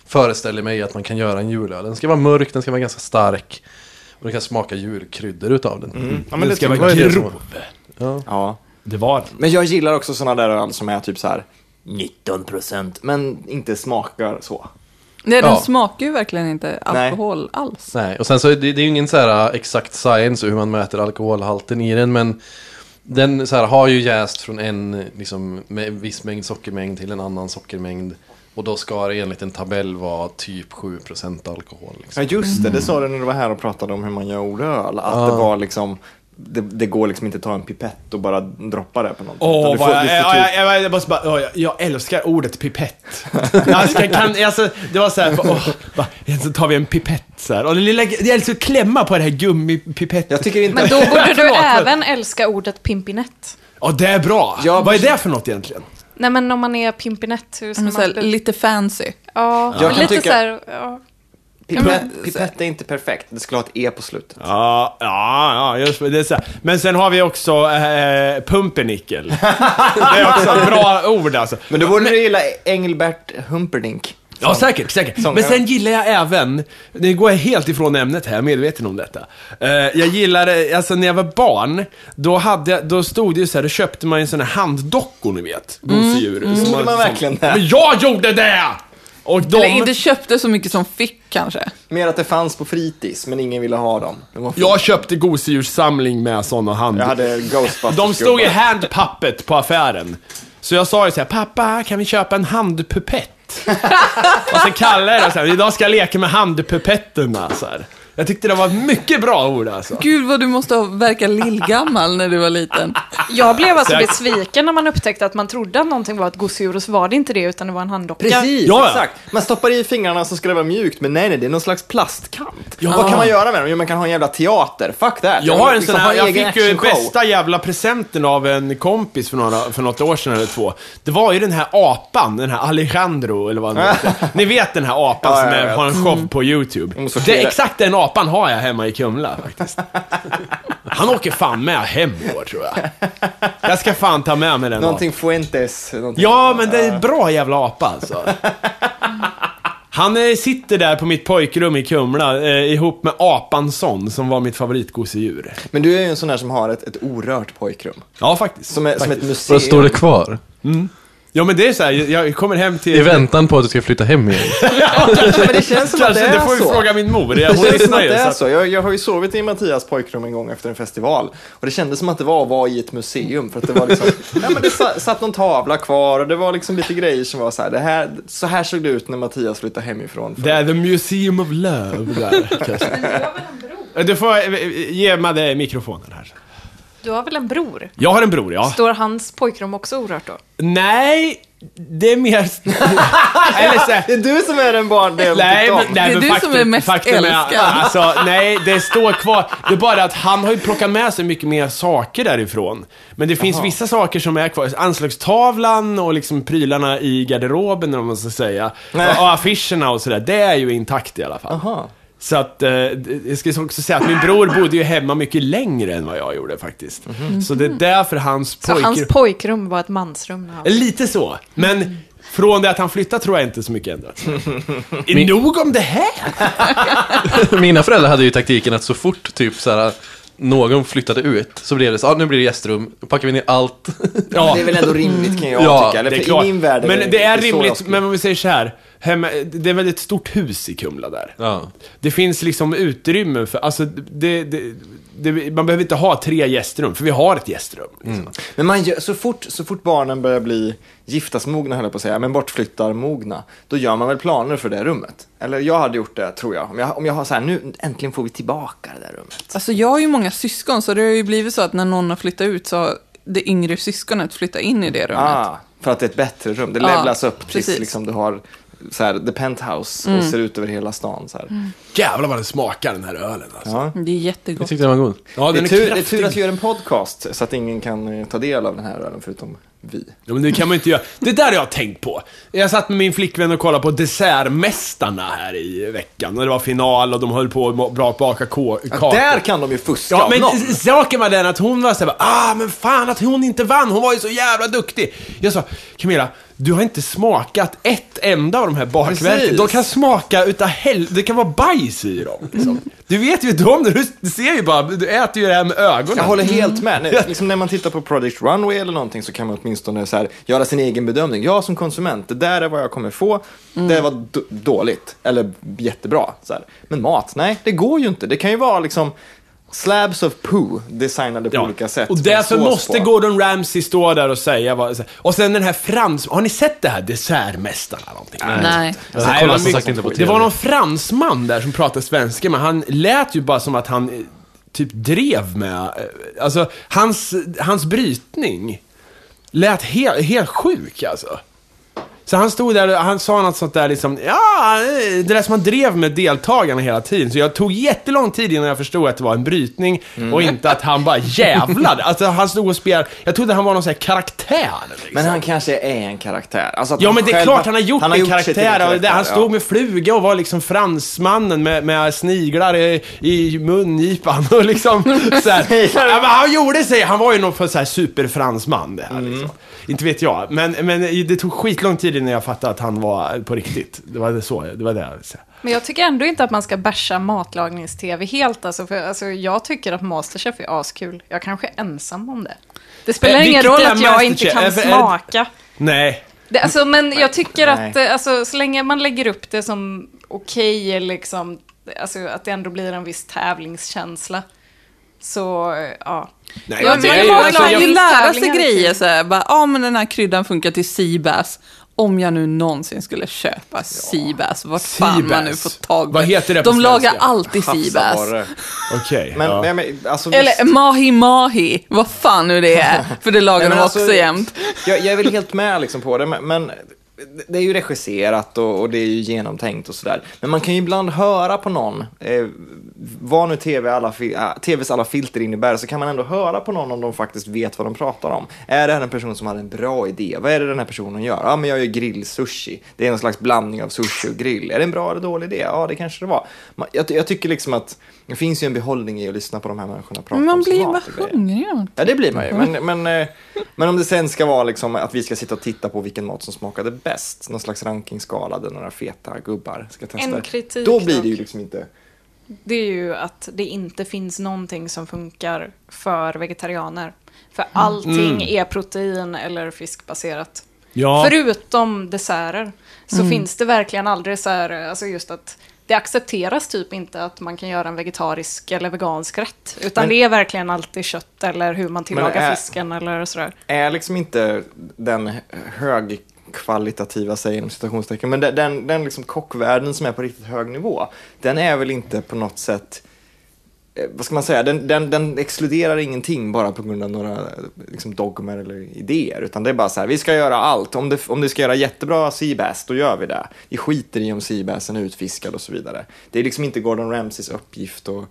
föreställer mig att man kan göra en julöl. Den ska vara mörk, den ska vara ganska stark. Och den kan smaka julkryddor utav den. Ja, men det ska vara grov. Ja. Det var den. Men jag gillar också sådana där öl som är typ så här 19% men inte smakar så. Nej, den Ja. smakar ju verkligen inte alkohol alls. Nej, och sen så är det, det är ju ingen så här äh, exakt science hur man mäter alkoholhalten i den, men den så här, har ju jäst från en liksom, viss mängd sockermängd till en annan sockermängd. Och då ska det enligt en tabell vara typ 7% alkohol. Liksom. Ja just det, det sa du när du var här och pratade om hur man gör ordöl. Att det var liksom, det, det går liksom inte att ta en pipett och bara droppa det på någonting. Utan Åh, vad får- jag, jag, typ- jag, jag, jag, måste bara, jag, jag älskar ordet pipett. alltså, kan, kan, alltså, det var såhär, åh, va, så tar vi en pipett så här. Och det lilla, jag älskar att klämma på det här. Jag tycker inte... Men då borde du även älska ordet pimpinett. Ja, det är bra. Ja, Vad är det för något egentligen? Nej men om man är pimpinett, hur ska Men man... så här, lite fancy. ja, kan lite tycka- så här, ja. Pipett, pipett är inte perfekt, det skulle ha ett E på slutet. Ja, ja, ja just det. det är så här. Men sen har vi också eh, pumpernickel. det är också ett bra ord alltså. Men då borde du gilla Engelbert Humperdinck. Ja, säkert, säkert. sångare. Men sen gillar jag även, nu går jag helt ifrån ämnet här, jag är medveten om detta. Eh, jag gillade, alltså när jag var barn, då, hade, jag- då stod det ju så här, då köpte man ju såna här handdockor, ni vet. Gosedjur. som Mm. Gjorde man verkligen det? Men jag gjorde det! Och de... Eller inte köpte så mycket som fick kanske. Mer att det fanns på fritids, men ingen ville ha dem. Jag köpte gosedjurssamling med såna hand... Jag hade Ghostbusters. De stod i handpuppet på affären. Så jag sa ju så här, pappa, kan vi köpa en handpupett? Och så kallar jag det så här, idag ska jag leka med handpupetterna. Så här. Jag tyckte det var mycket bra ord alltså. Gud vad du måste ha verka lillgammal när du var liten. Jag blev alltså Säkert. besviken när man upptäckte att man trodde att någonting var ett gosedjur och så var det inte det utan det var en handdocka. Precis, Ja, ja. exakt. Man stoppar i fingrarna så ska det vara mjukt, men nej, nej, det är någon slags plastkant. Ja. Vad kan man göra med dem? Jo, man kan ha en jävla teater. Fuck that. Jag har en liksom sån här, jag fick ju bästa jävla presenten av en kompis för, några, för något år sedan eller två. Det var ju den här apan, den här Alejandro eller vad han heter. Ni vet den här apan Ja, som är, har en show på YouTube. Det, sortera. exakt den apan har jag hemma i Kumla faktiskt. Han åker fan med hem år tror jag. Jag ska fan ta med mig den Någonting apan. Fuentes. Någonting. Ja, men det är en bra jävla apa alltså. Han eh, sitter där på mitt pojkrum i Kumla eh, ihop med Apansson som var mitt favoritgosedjur. Men du är ju en sån där som har ett, ett orört pojkrum. Ja, faktiskt. Som, är, som faktiskt. ett museum. Står det kvar? Ja, men det är så här, jag kommer hem till... I väntan på att du ska flytta hem igen. Men det känns som att det det är får vi så. fråga min mor. Det Hon känns som lyssnar att ju. det är så så. Jag, jag har ju sovit i Mattias pojkrum en gång efter en festival. Och det kändes som att det var att vara i ett museum. För att det var liksom, ja men det sa- satt någon tavla kvar och det var liksom lite grejer som var så här. Det här så här såg det ut när Mattias flyttade hemifrån. Det är the museum of love där. kanske. Du får eh, ge mig det mikrofonen här. Du har väl en bror? Jag har en bror, ja. Står hans pojkrum också orört då? Nej, det är mer... Eller så Det är du som är den barn det jag Nej, men, om. nej, Det är men du faktum, som är mest faktum älskad. alltså, nej, det står kvar. Det är bara att han har ju plockat med sig mycket mer saker därifrån. Men det finns vissa saker som är kvar. Anslagstavlan och liksom prylarna i garderoben, vad man ska säga. Nej. Och, och affischerna och sådär. Det är ju intakt i alla fall. Aha. Så att, eh, jag ska också säga att min bror bodde ju hemma mycket längre än vad jag gjorde faktiskt. Så det är därför hans Så pojkrum... hans pojkrum var ett mansrum när han... Lite så, men från det att han flyttade tror jag inte så mycket ändrats. Nog om det här! Mina föräldrar hade ju taktiken att så fort typ så här någon flyttade ut så blev det så, ah, nu blir det gästrum, då packar vi ner allt. Ja, Det är väl ändå rimligt kan jag Ja, tycka. Eller det är klart. I min värld men det är så jag rimligt, skulle- men om vi säger så här. Hemma, det är väl ett stort hus i Kumla där. Ja. Det finns liksom utrymme för, alltså det, det, det, man behöver inte ha tre gästrum, för vi har ett gästrum. Liksom. Men man gör, så, fort, så fort barnen börjar bli giftasmogna, höll jag på att säga, men bortflyttarmogna, då gör man väl planer för det rummet? Eller jag hade gjort det, tror jag. Om jag, om jag har så här, nu äntligen får vi tillbaka det där rummet. Alltså jag har ju många syskon, så det har ju blivit så att när någon har flyttat ut så har det yngre syskonet flyttat in i det rummet. Ah, för att det är ett bättre rum. Det Ja, levlas upp tills precis. liksom, du har så här, the penthouse och ser ut över hela stan. Så här. Jävlar vad den smakar den här ölen alltså. Ja. Det är Jag jättegott. tyckte den var god. Ja, Det, den är är, tur, det är kraftig. tur att vi gör en podcast så att ingen kan eh, ta del av den här ölen förutom vi. Ja, men det kan man inte göra. Det där har jag tänkt på. Jag satt med min flickvän och kollade på Dessertmästarna här i veckan. Och det var final och de höll på att bra baka ko- Ja, kakor. där kan de ju fuska Ja, av men någon. s- saken var den att hon var såhär, ah men fan att hon inte vann, hon var ju så jävla duktig. Jag sa, Camilla, du har inte smakat ett enda av de här bakverken. Precis. De kan smaka utav hel... det kan vara bajs i dem. Liksom. Du vet ju inte om det, du, ser ju bara, du äter ju det här med ögonen. Jag håller helt med. När, liksom när man tittar på Project Runway eller någonting så kan man åtminstone så här, göra sin egen bedömning. Jag som konsument, det där är vad jag kommer få. Det var dåligt, eller jättebra. Så här. Men mat, nej, det går ju inte. Det kan ju vara liksom slabs of poo designade på olika sätt. Och därför måste på. Gordon Ramsay stå där och säga vad... Och sen den här frans... Har ni sett det här Dessertmästarna? Någonting? Nej. Nej, det var som mycket- sagt inte på Det var någon fransman där som pratade svenska, men han lät ju bara som att han eh, typ drev med... eh, Alltså, hans, hans brytning lät helt, helt sjuk alltså. Så han stod där och han sa något sånt där liksom, ja, det där som han drev med deltagarna hela tiden. Så jag tog jättelång tid innan jag förstod att det var en brytning och inte att han bara jävlade. Alltså han stod och spelade, jag trodde han var någon sån här karaktär. Liksom. Men han kanske är en karaktär. Alltså Ja han men det är klart han har gjort en sig till karaktär. och det, han ja. stod med fluga och var liksom fransmannen med, med sniglar i, i mungipan och liksom så här. ja, men Han gjorde sig, han var ju någon för så här superfransman det här Mm. Inte vet jag, men, men det tog skitlång tid innan jag fattade att han var på riktigt. Det var det så, det var det jag ville säga. Men jag tycker ändå inte att man ska bärsa matlagnings-tv helt. Alltså, för, alltså, jag tycker att Masterchef är askul. Jag kanske är ensam om det. Det spelar Eh, ingen roll att jag inte kan är det- smaka. Nej. Det, alltså, men jag tycker att eh, alltså, så länge man lägger upp det som okej, liksom, alltså, att det ändå blir en viss tävlingskänsla. Så, ja. Nej, men tycker det ju- alltså, Man jag- vill lära sig grejer så här, bara, ja men den här kryddan funkar till Seabass. Om jag nu någonsin skulle köpa Seabass, vart fan man nu får tag på Vad heter det på De lagar svenska? alltid Seabass. Havsabborre. Okej. Men, ja. men, men alltså, Eller visst. mahi mahi, vad fan nu det är. För det lagar Nej, men de alltså, också jämt. Jag, jag är väl helt med liksom på det, men, men det är ju regisserat och, och det är ju genomtänkt och sådär. Men man kan ju ibland höra på någon, eh, vad nu TV alla, äh, TVs alla filter innebär, så kan man ändå höra på någon om de faktiskt vet vad de pratar om. Är det här en person som har en bra idé? Vad är det den här personen gör? Ja, men jag gör grillsushi. Det är en slags blandning av sushi och grill. Är det en bra eller dålig idé? Ja, det kanske det var. Man- Jag, jag tycker liksom att det finns ju en behållning i att lyssna på de här människorna prata Man om blir mat bara hungrig. Ja, det blir man ju. Men, men, eh, men om det sen ska vara liksom att vi ska sitta och titta på vilken mat som smakade bäst, någon slags rankingskala där några feta gubbar ska testa. En kritik Då blir det ju liksom inte... Det är ju att det inte finns någonting som funkar för vegetarianer. För allting är protein eller fiskbaserat. Ja. Förutom desserter så finns det verkligen aldrig så här, alltså just att det accepteras typ inte att man kan göra en vegetarisk eller vegansk rätt. Utan Men- det är verkligen alltid kött eller hur man tillagar är- fisken eller sådär. Är liksom inte den högkvalitativa, säger inom citationstecken, men den, den, liksom kockvärlden som är på riktigt hög nivå, den är väl inte på något sätt vad ska man säga, den, den, den exkluderar ingenting bara på grund av några eh, liksom, dogmer eller idéer, utan det är bara så här, vi ska göra allt. Om det, om det ska göra jättebra seabass, då gör vi det. Vi skiter i om seabassen är utfiskad och så vidare. Det är liksom inte Gordon Ramsays uppgift att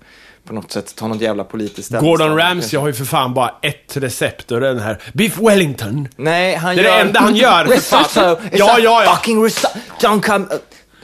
på något sätt ta något jävla politiskt Gordon ställningstagande. Ramsay har ju för fan bara ett recept och det är den här Beef Wellington. Nej, han Det är gör... det enda han gör. Risotto! Ja, ja, ja. Fucking risotto! Don't come...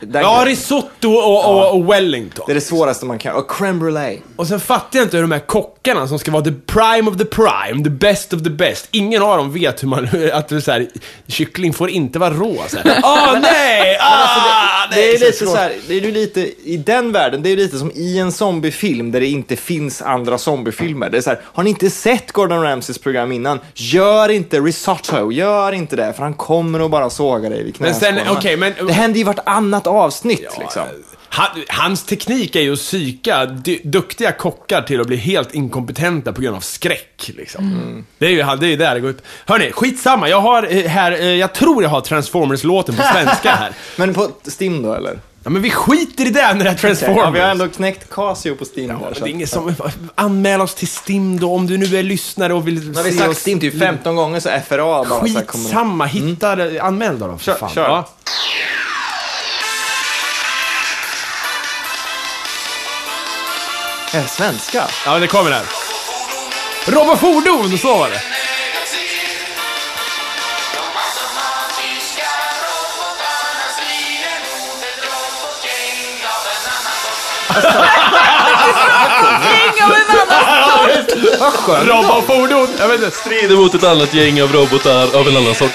Där- Ja, risotto och, och, och Wellington. Det är det svåraste man kan. Och crème brûlée. Och sen fattar jag inte hur de här kockarna som ska vara the prime of the prime, the best of the best. Ingen av dem vet hur man, att det är så här, kyckling får inte vara rå. Så här. Åh nej! Ah, Det är nej! lite så här, det är ju lite, i den världen, det är lite som i en zombiefilm där det inte finns andra zombiefilmer. Det är så här, har ni inte sett Gordon Ramsays program innan? Gör inte risotto, gör inte det, för han kommer att bara såga dig vid knäskålarna. okej, men... Det händer i vartannat avsnitt liksom. Han, hans teknik är ju att psyka duktiga kockar till att bli helt inkompetenta på grund av skräck. Liksom. Det är ju det är där det går ut. Hörni, skitsamma. Jag har eh, här, eh, jag tror jag har Transformers-låten på svenska här. Men på Steam då eller? Ja, men vi skiter i det när det är Transformers. Ja, vi har ändå knäckt Casio på Steam Ja, där. det är ingen som... Anmäl oss till Stim då, om du nu är lyssnare och vill har vi se sagt oss- Steam typ 15 gånger så FRA bara så här kommer... Skitsamma, hitta det. Anmäl då, då för Kör- fan. kör. Ja. Är det svenska? Ja, det kommer här. Robofordon, så var det. Ring av en annan Vad skönt. Robofordon. Jag vet inte. Strider mot ett annat gäng av robotar av en annan sort.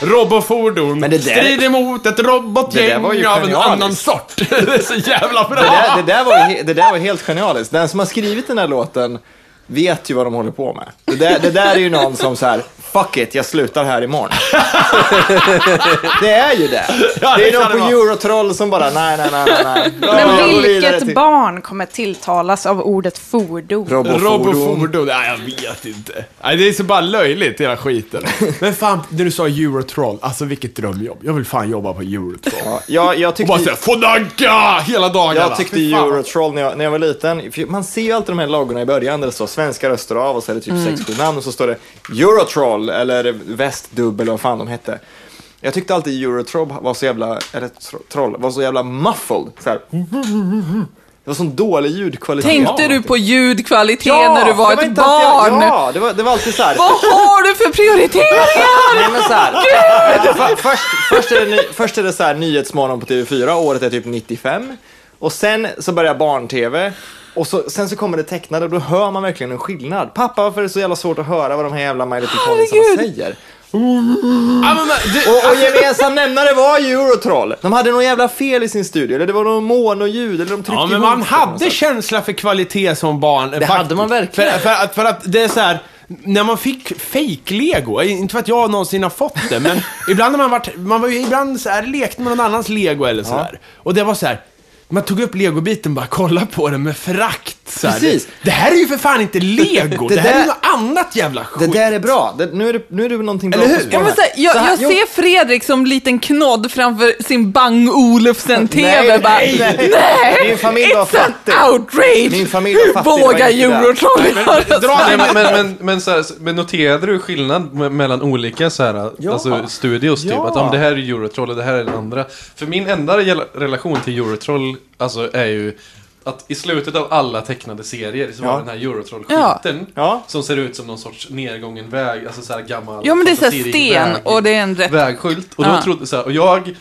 Robofordon. Men det där- Strider mot ett robotgäng av en annan sort. det är så jävla bra. Det där, det, där var, det där var helt genialiskt. Den som har skrivit den här låten vet ju vad de håller på med. Det där, det där är ju någon som så här, fuck it, jag slutar här imorgon. det är ju det. Ja, det det är någon på. Eurotroll som bara, nej, nej, nej, nej. Men vilket till barn kommer tilltalas av ordet fordon? Robofordon. Robofordon, nej jag vet inte. Nej, det är så bara löjligt hela skiten. Men fan, när du sa Eurotroll, alltså vilket drömjobb. Jag vill fan jobba på Eurotroll. Ja, jag, jag Och bara tyckte, såhär, Fonanka! Hela dagarna. jag tyckte. Eurotroll när jag, när jag var liten, man ser ju alltid de här loggorna i början där det står svenska röster av och så är det typ Mm. sex, sju namn och så står det Eurotroll eller Västdubb eller vad fan de hette. Jag tyckte alltid Eurotroll var så jävla, eller tro- troll, var så jävla muffled. Så här. Det var sån dålig ljudkvalitet. Tänkte du på ljudkvalitet när du var, det ett barn? Ja, det var, det var alltid så här. Vad har du för prioriteringar? Nej, men så här. För, först, först, är det först är det så här Nyhetsmorgon på TV4, året är typ 95. Och sen så börjar barn-TV. Och så, sen så kommer det tecknade och då hör man verkligen en skillnad. Pappa, varför är det så jävla svårt att höra vad de här jävla My Little Herregud. säger? Ja, Och, och gemensam nämnare var ju Eurotroll. De hade något jävla fel i sin studio, eller det var någon monoljud, eller de tryckte Ja, men man hade känsla för kvalitet som barn. Det hade man verkligen. För, för, att, för att det är så här, när man fick fake-lego, inte för att jag någonsin har fått det, men ibland har man varit, man var ju ibland så här, lekte med någon annans lego eller så här. Och det var så här. Man tog upp legobiten bara kolla på den med frakt. Så här. Precis. Det, det här är ju för fan inte lego, det, Det här är där- ju något annat jävla Det skit. där är bra. Det, nu, är det, nu är det någonting bra Eller hur? på Ja, spåren men så här, jag, här, jag jo, ser Fredrik som liten knodd framför sin Bang Olufsen-TV. Nej, bara, nej, nej. nej, Min familj var fattig. outrage! Min familj var fattig, det det. Här? Nej, men, men, men, men, så här, men noterade du skillnad me- mellan olika så här, Ja. alltså, studios? Typ? Ja. Att om det här är Eurotroll och det här är den andra. För min enda rela- relation till Eurotroll alltså, är ju att i slutet av alla tecknade serier så Ja. var den här Eurotroll-skylten Ja. som ser ut som någon sorts nedgången väg, alltså så här gammal Ja, men det är så här fantasirik sten väg- och det är en rätt... vägskylt. Och, då Ja. trodde, så här, och jag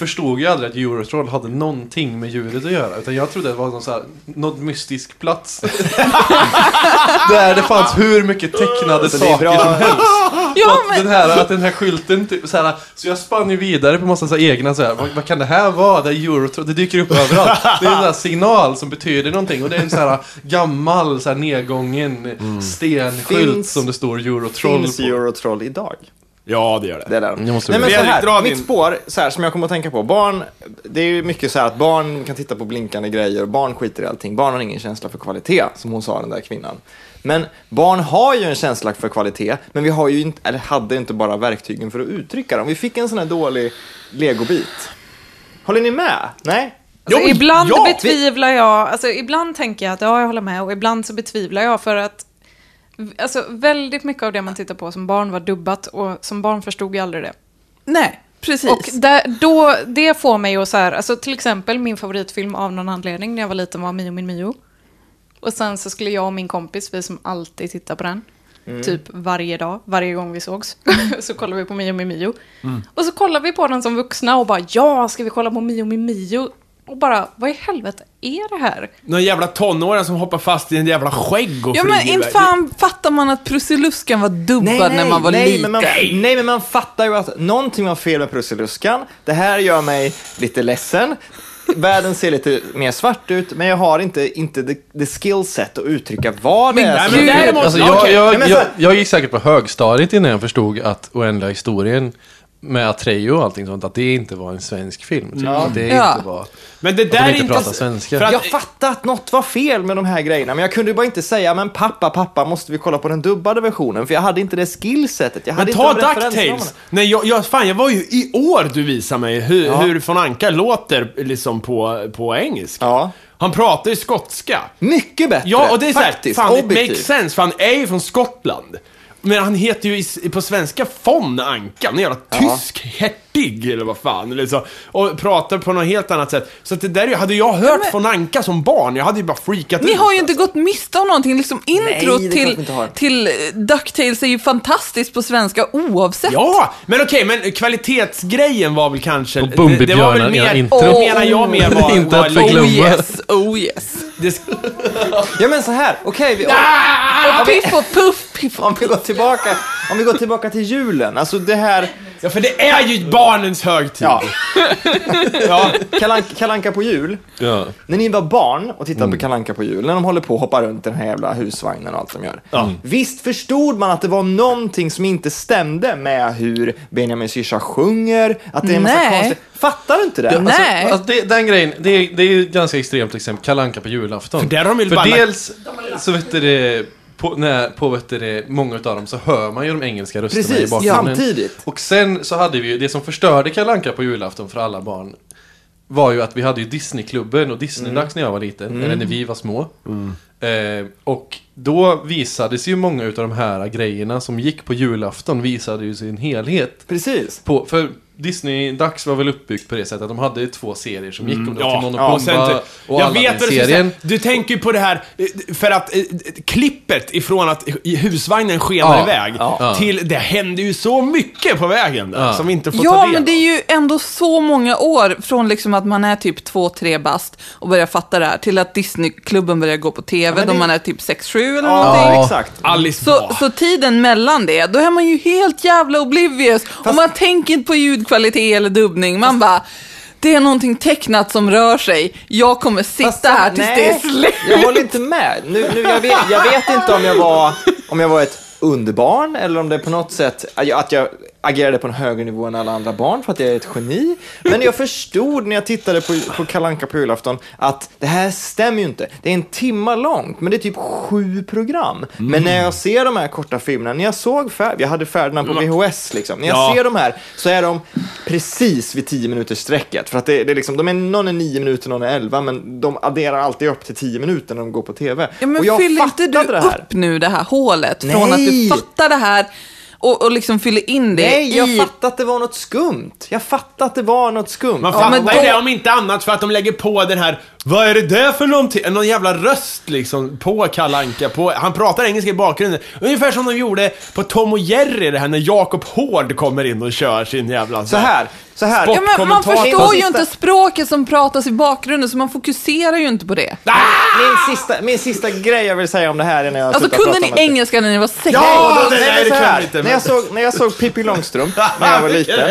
förstod ju aldrig att Eurotroll hade någonting med djuret att göra. Utan jag trodde det var någon, så här, någon mystisk plats. där det fanns hur mycket tecknade saker bra. som helst. Ja, att, men, den här, att den här skylten, typ, så, här, så jag spann ju vidare på massa så här, egna så här, vad, vad kan det här vara? Det, Eurotroll, det dyker upp överallt. Det är en sån här signal som betyder någonting. Och det är en så här gammal, så här, nedgången stenskylt Finns- som det står Eurotroll Finns på. Eurotroll idag? Ja, det gör det. Det är där. Jag måste Nej men så här, dra mitt din. spår, så här, som jag kommer att tänka på. Barn, det är ju mycket så här att barn kan titta på blinkande grejer och barn skiter i allting. Barn har ingen känsla för kvalitet, som hon sa den där kvinnan. Men barn har ju en känsla för kvalitet, men vi har ju inte, eller hade inte bara verktygen för att uttrycka det. Om vi fick en sån här dålig legobit. Håller ni med? Nej? Alltså, Jo, ibland ja, betvivlar jag, alltså ibland tänker jag att ja, jag håller med och ibland så betvivlar jag för att alltså, väldigt mycket av det man tittar på som barn var dubbat och som barn förstod jag aldrig det. nej, precis. Och där, då, det får mig att så här, alltså till exempel min favoritfilm av någon anledning när jag var liten var Mio min Mio. Och sen så skulle jag och min kompis, vi som alltid tittar på den, typ varje dag, varje gång vi sågs, så kollar vi på Mio min Mio. Och så kollar vi på den som vuxna och bara ja, ska vi kolla på Mio min Mio? Och bara, vad i helvete är det här? Någon jävla tonåring som hoppar fast i en jävla skägg och ja, men inte fan fattar man att Prussiluskan var dubbad när man var nej, liten. Men man, nej, men man fattar ju att någonting var fel med Prussiluskan. Det här gör mig lite ledsen. Världen ser lite mer svart ut, men jag har inte, inte the, the skillset att uttrycka vad det är Nej, men däremot- Alltså, Ja, jag, jag, Nej, men så jag, jag gick säkert på högstadiet innan jag förstod att Oändliga historien med Atrejo och allting sånt, att det inte var en svensk film. Typ. Att det Ja. inte var... Men det Att de där är inte inte... pratar svenska. För att, Jag fattar att något var fel med de här grejerna, men jag kunde ju bara inte säga men pappa, pappa, måste vi kolla på den dubbade versionen? För jag hade inte det skillsetet. Jag hade men ta de. DuckTales. Nej, jag, jag, fan, jag var ju i år du visade mig hur, Ja. hur von Anka låter liksom på, på engelska. Ja. Han pratar ju skotska. Mycket bättre, Ja, och det är såhär, faktiskt, fan det objektivt. makes sense, för han är ju från Skottland. Men han heter ju i, på svenska von Anka, en jävla tysk hertig eller vad fan. Eller så, och pratar på något helt annat sätt. Så att det där, hade jag hört men- von Anka som barn, jag hade ju bara freakat Ni ut. har ju inte gått miste om någonting. Liksom intro Nej, vi till, till eh, DuckTales är ju fantastiskt på svenska oavsett. Ja, men okej, men kvalitetsgrejen var väl kanske... Och det, det var väl mer... ja, intro. Det menar jag mer var... Inte var att förglömma. Oh yes, oh yes. Ja men så här, okej, vi- Och Piff och Puff, Piff och om vi går tillbaka, om vi går tillbaka till julen, alltså det här, ja, för det är ju barnens högtid. ja, ja. Kalanka, Kalanka på jul. Ja. När ni var barn och tittade Mm. på Kalanka på jul, när de håller på att hoppa runt i den här jävla husvagnen och allt de gör. Ja. Visst förstod man att det var någonting som inte stämde med hur Benjamin Syrsa sjunger, att det är en massa Nej. konstigt. Fattar du inte det? Nej. Alltså, det, den grejen, det, är- det är ju ganska extremt exempel. Kalle Anka på julafton. För där har de För bara dels så vet du det, på, när, på vet du många av dem så hör man ju de engelska rösterna i Precis, bakgrunden. samtidigt. Och sen så hade vi ju, det som förstörde Kalle Anka på julafton för alla barn var ju att vi hade ju Disneyklubben och Disneydags när jag var liten, eller när vi var små. Eh, och då visades ju många utav de här grejerna som gick på julafton visade ju sin helhet. Precis. På, för Disney-dags var väl uppbyggt på det sättet att de hade två serier som gick, om det var Ja, Timon och ja, Pumba sen, och jag vet vad du. Aladdin-serien. Du tänker ju på det här, för att eh, klippet ifrån att husvagnen skenar Ja, iväg ja. till det händer ju så mycket på vägen där Ja. som vi inte får ta Ja, del men det är ju ändå så många år från liksom att man är typ två, tre bast och börjar fatta det här till att Disneyklubben börjar gå på tv men då det- man är typ 6-7 eller Ja, någonting. exakt. Alice Så, så tiden mellan det, då är man ju helt jävla oblivious. Och man tänker inte på ljudkvalitet eller dubbning. Man bara, det är någonting tecknat som rör sig. Jag kommer sitta Fast, här tills nej, det är slut. Jag håller inte med. Nu, nu, jag, vet, jag vet inte om jag var, om jag var ett underbarn eller om det på något sätt, att jag agerade på en högre nivå än alla andra barn för att jag är ett geni. Men jag förstod när jag tittade på, på Kalle Anka på julafton att det här stämmer ju inte. Det är en timma långt, men det är typ sju program. Men när jag ser de här korta filmerna, när jag såg Fär, jag hade Ferdinand på VHS liksom, när jag Ja. ser de här så är de precis vid 10 minuters sträcket. För att det, det är liksom, de är, någon är 9 minuter, någon är 11, men de adderar alltid upp till 10 minuter när de går på TV. Ja, men och jag fyller inte du upp nu det här hålet från att du Nej. fattar det här och, och liksom fyller in det Nej, jag i... fattade att det var något skumt. Jag fattade att det var något skumt. Man Ja, fattar men ju då- det om inte annat för att de lägger på den här, vad är det där för någonting? Någon jävla röst liksom på Kalle Anka. På, han pratar engelska i bakgrunden. Ungefär som de gjorde på Tom och Jerry det här när Jakob Hård kommer in och kör sin jävla... Så här, så här. Ja, men man förstår ju inte språket som pratas i bakgrunden, så man fokuserar ju inte på det. Min sista, min sista grej jag vill säga om det här är när jag Alltså, kunde ni det. engelska när ni var sex? Ja, Nej, det kan här, vi inte. när, jag såg, när jag såg Pippi Långstrump när jag var liten.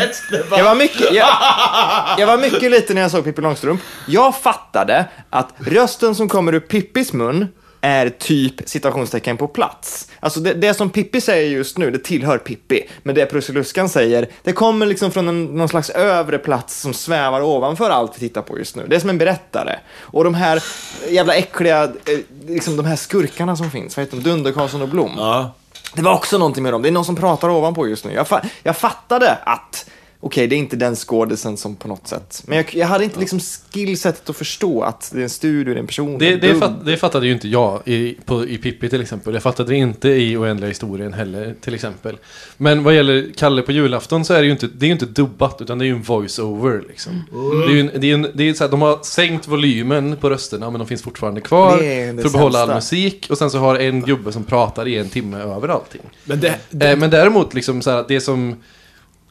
Jag var, mycket, jag, jag var mycket liten när jag såg Pippi Långstrump. Jag fattade att rösten som kommer ur Pippis mun är typ citationstecken på plats. Alltså det, det som Pippi säger just nu, det tillhör Pippi. Men det Prussiluskan säger, det kommer liksom från en, någon slags övre plats som svävar ovanför allt vi tittar på just nu. Det är som en berättare. Och de här jävla äckliga, eh, liksom de här skurkarna som finns, vad heter de? Dunder, Karlsson och Blom. Ja. Det var också någonting med dem. Det är någon som pratar ovanpå just nu. Jag, fa jag fattade att, okej, det är inte den skådisen som på något sätt. Men jag, jag hade inte liksom skillsetet att förstå att det är en studio, det är en person. Det, det, fatt, det fattade ju inte jag i, på, i Pippi till exempel. Jag fattade det inte i Oändliga historien heller till exempel. Men vad gäller Kalle på julafton så är det ju inte, det är ju inte dubbat utan det är ju en voice-over liksom. Det är ju en, det är en, det är så här, de har sänkt volymen på rösterna men de finns fortfarande kvar Det är det för att behålla all sämsta. musik. Och sen så har en gubbe som pratar i en timme över allting. Men det, det, Eh, men däremot, liksom, så här, det som...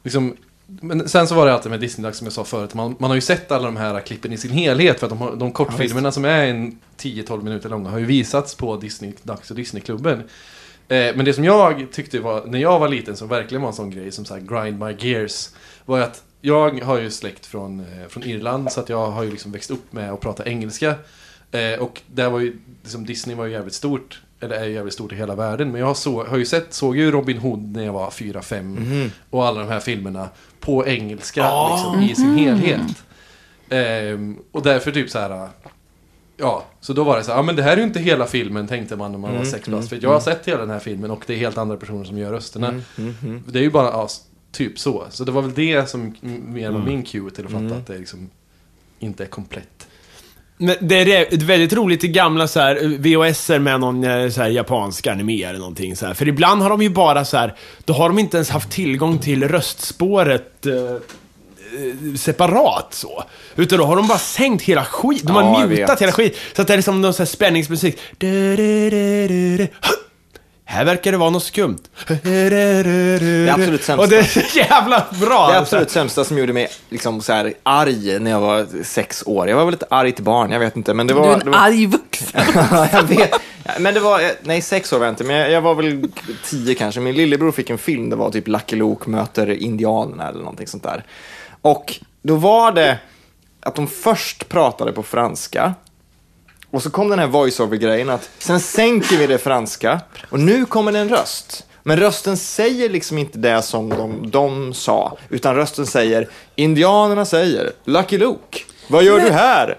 Liksom, men sen så var det alltid med Disney som jag sa förut, man, man har ju sett alla de här klippen i sin helhet för att de, har, de kortfilmerna som är en 10-12 minuter långa har ju visats på Disney-dags och Disneyklubben. Eh, men det som jag tyckte var, när jag var liten, som verkligen var en sån grej som så här, grind my gears, var att jag har ju släkt från, eh, från Irland så att jag har ju liksom växt upp med att prata engelska. Eh, och där var ju, liksom Disney var ju jävligt stort, eller är jävligt stort i hela världen. Men jag så, har ju sett, såg ju Robin Hood när jag var 4-5 Mhm. och alla de här filmerna på engelska liksom, i sin helhet. Ehm, och därför typ så här. Ja, så då var det så här, ja men det här är ju inte hela filmen tänkte man när man var sex bast. För jag har sett hela den här filmen och det är helt andra personer som gör rösterna. Det är ju bara, ja, typ så. Så det var väl det som mer var min cue till att fatta att det liksom inte är komplett. Det är väldigt roligt i gamla så här, VHS med någon eh, så här, japansk anime eller någonting så här. För ibland har de ju bara så här, då har de inte ens haft tillgång till röstspåret eh, eh, separat så. Utan då har de bara sänkt hela skit. De Ja, har jag mutat hela skit. Så att det är liksom någon så här spänningsmusik. Du, du, du. Här verkar det vara något skumt. Det är absolut sämsta. Och det är så jävla bra. Det är absolut sämsta som gjorde mig liksom så här arg när jag var sex år. Jag var väl ett argt barn, jag vet inte. Men det var, Du är en det var... arg vuxen. Ja, jag vet. Men det var, nej sex år var jag inte, men jag, jag var väl tio kanske. Min lillebror fick en film, det var typ Lucky Luke möter indianerna eller någonting sånt där. Och då var det att de först pratade på franska. Och så kom den här voice-over-grejen att sen sänker vi det franska och nu kommer det en röst. Men rösten säger liksom inte det som de, de sa, utan rösten säger indianerna säger Lucky Luke, vad gör du här?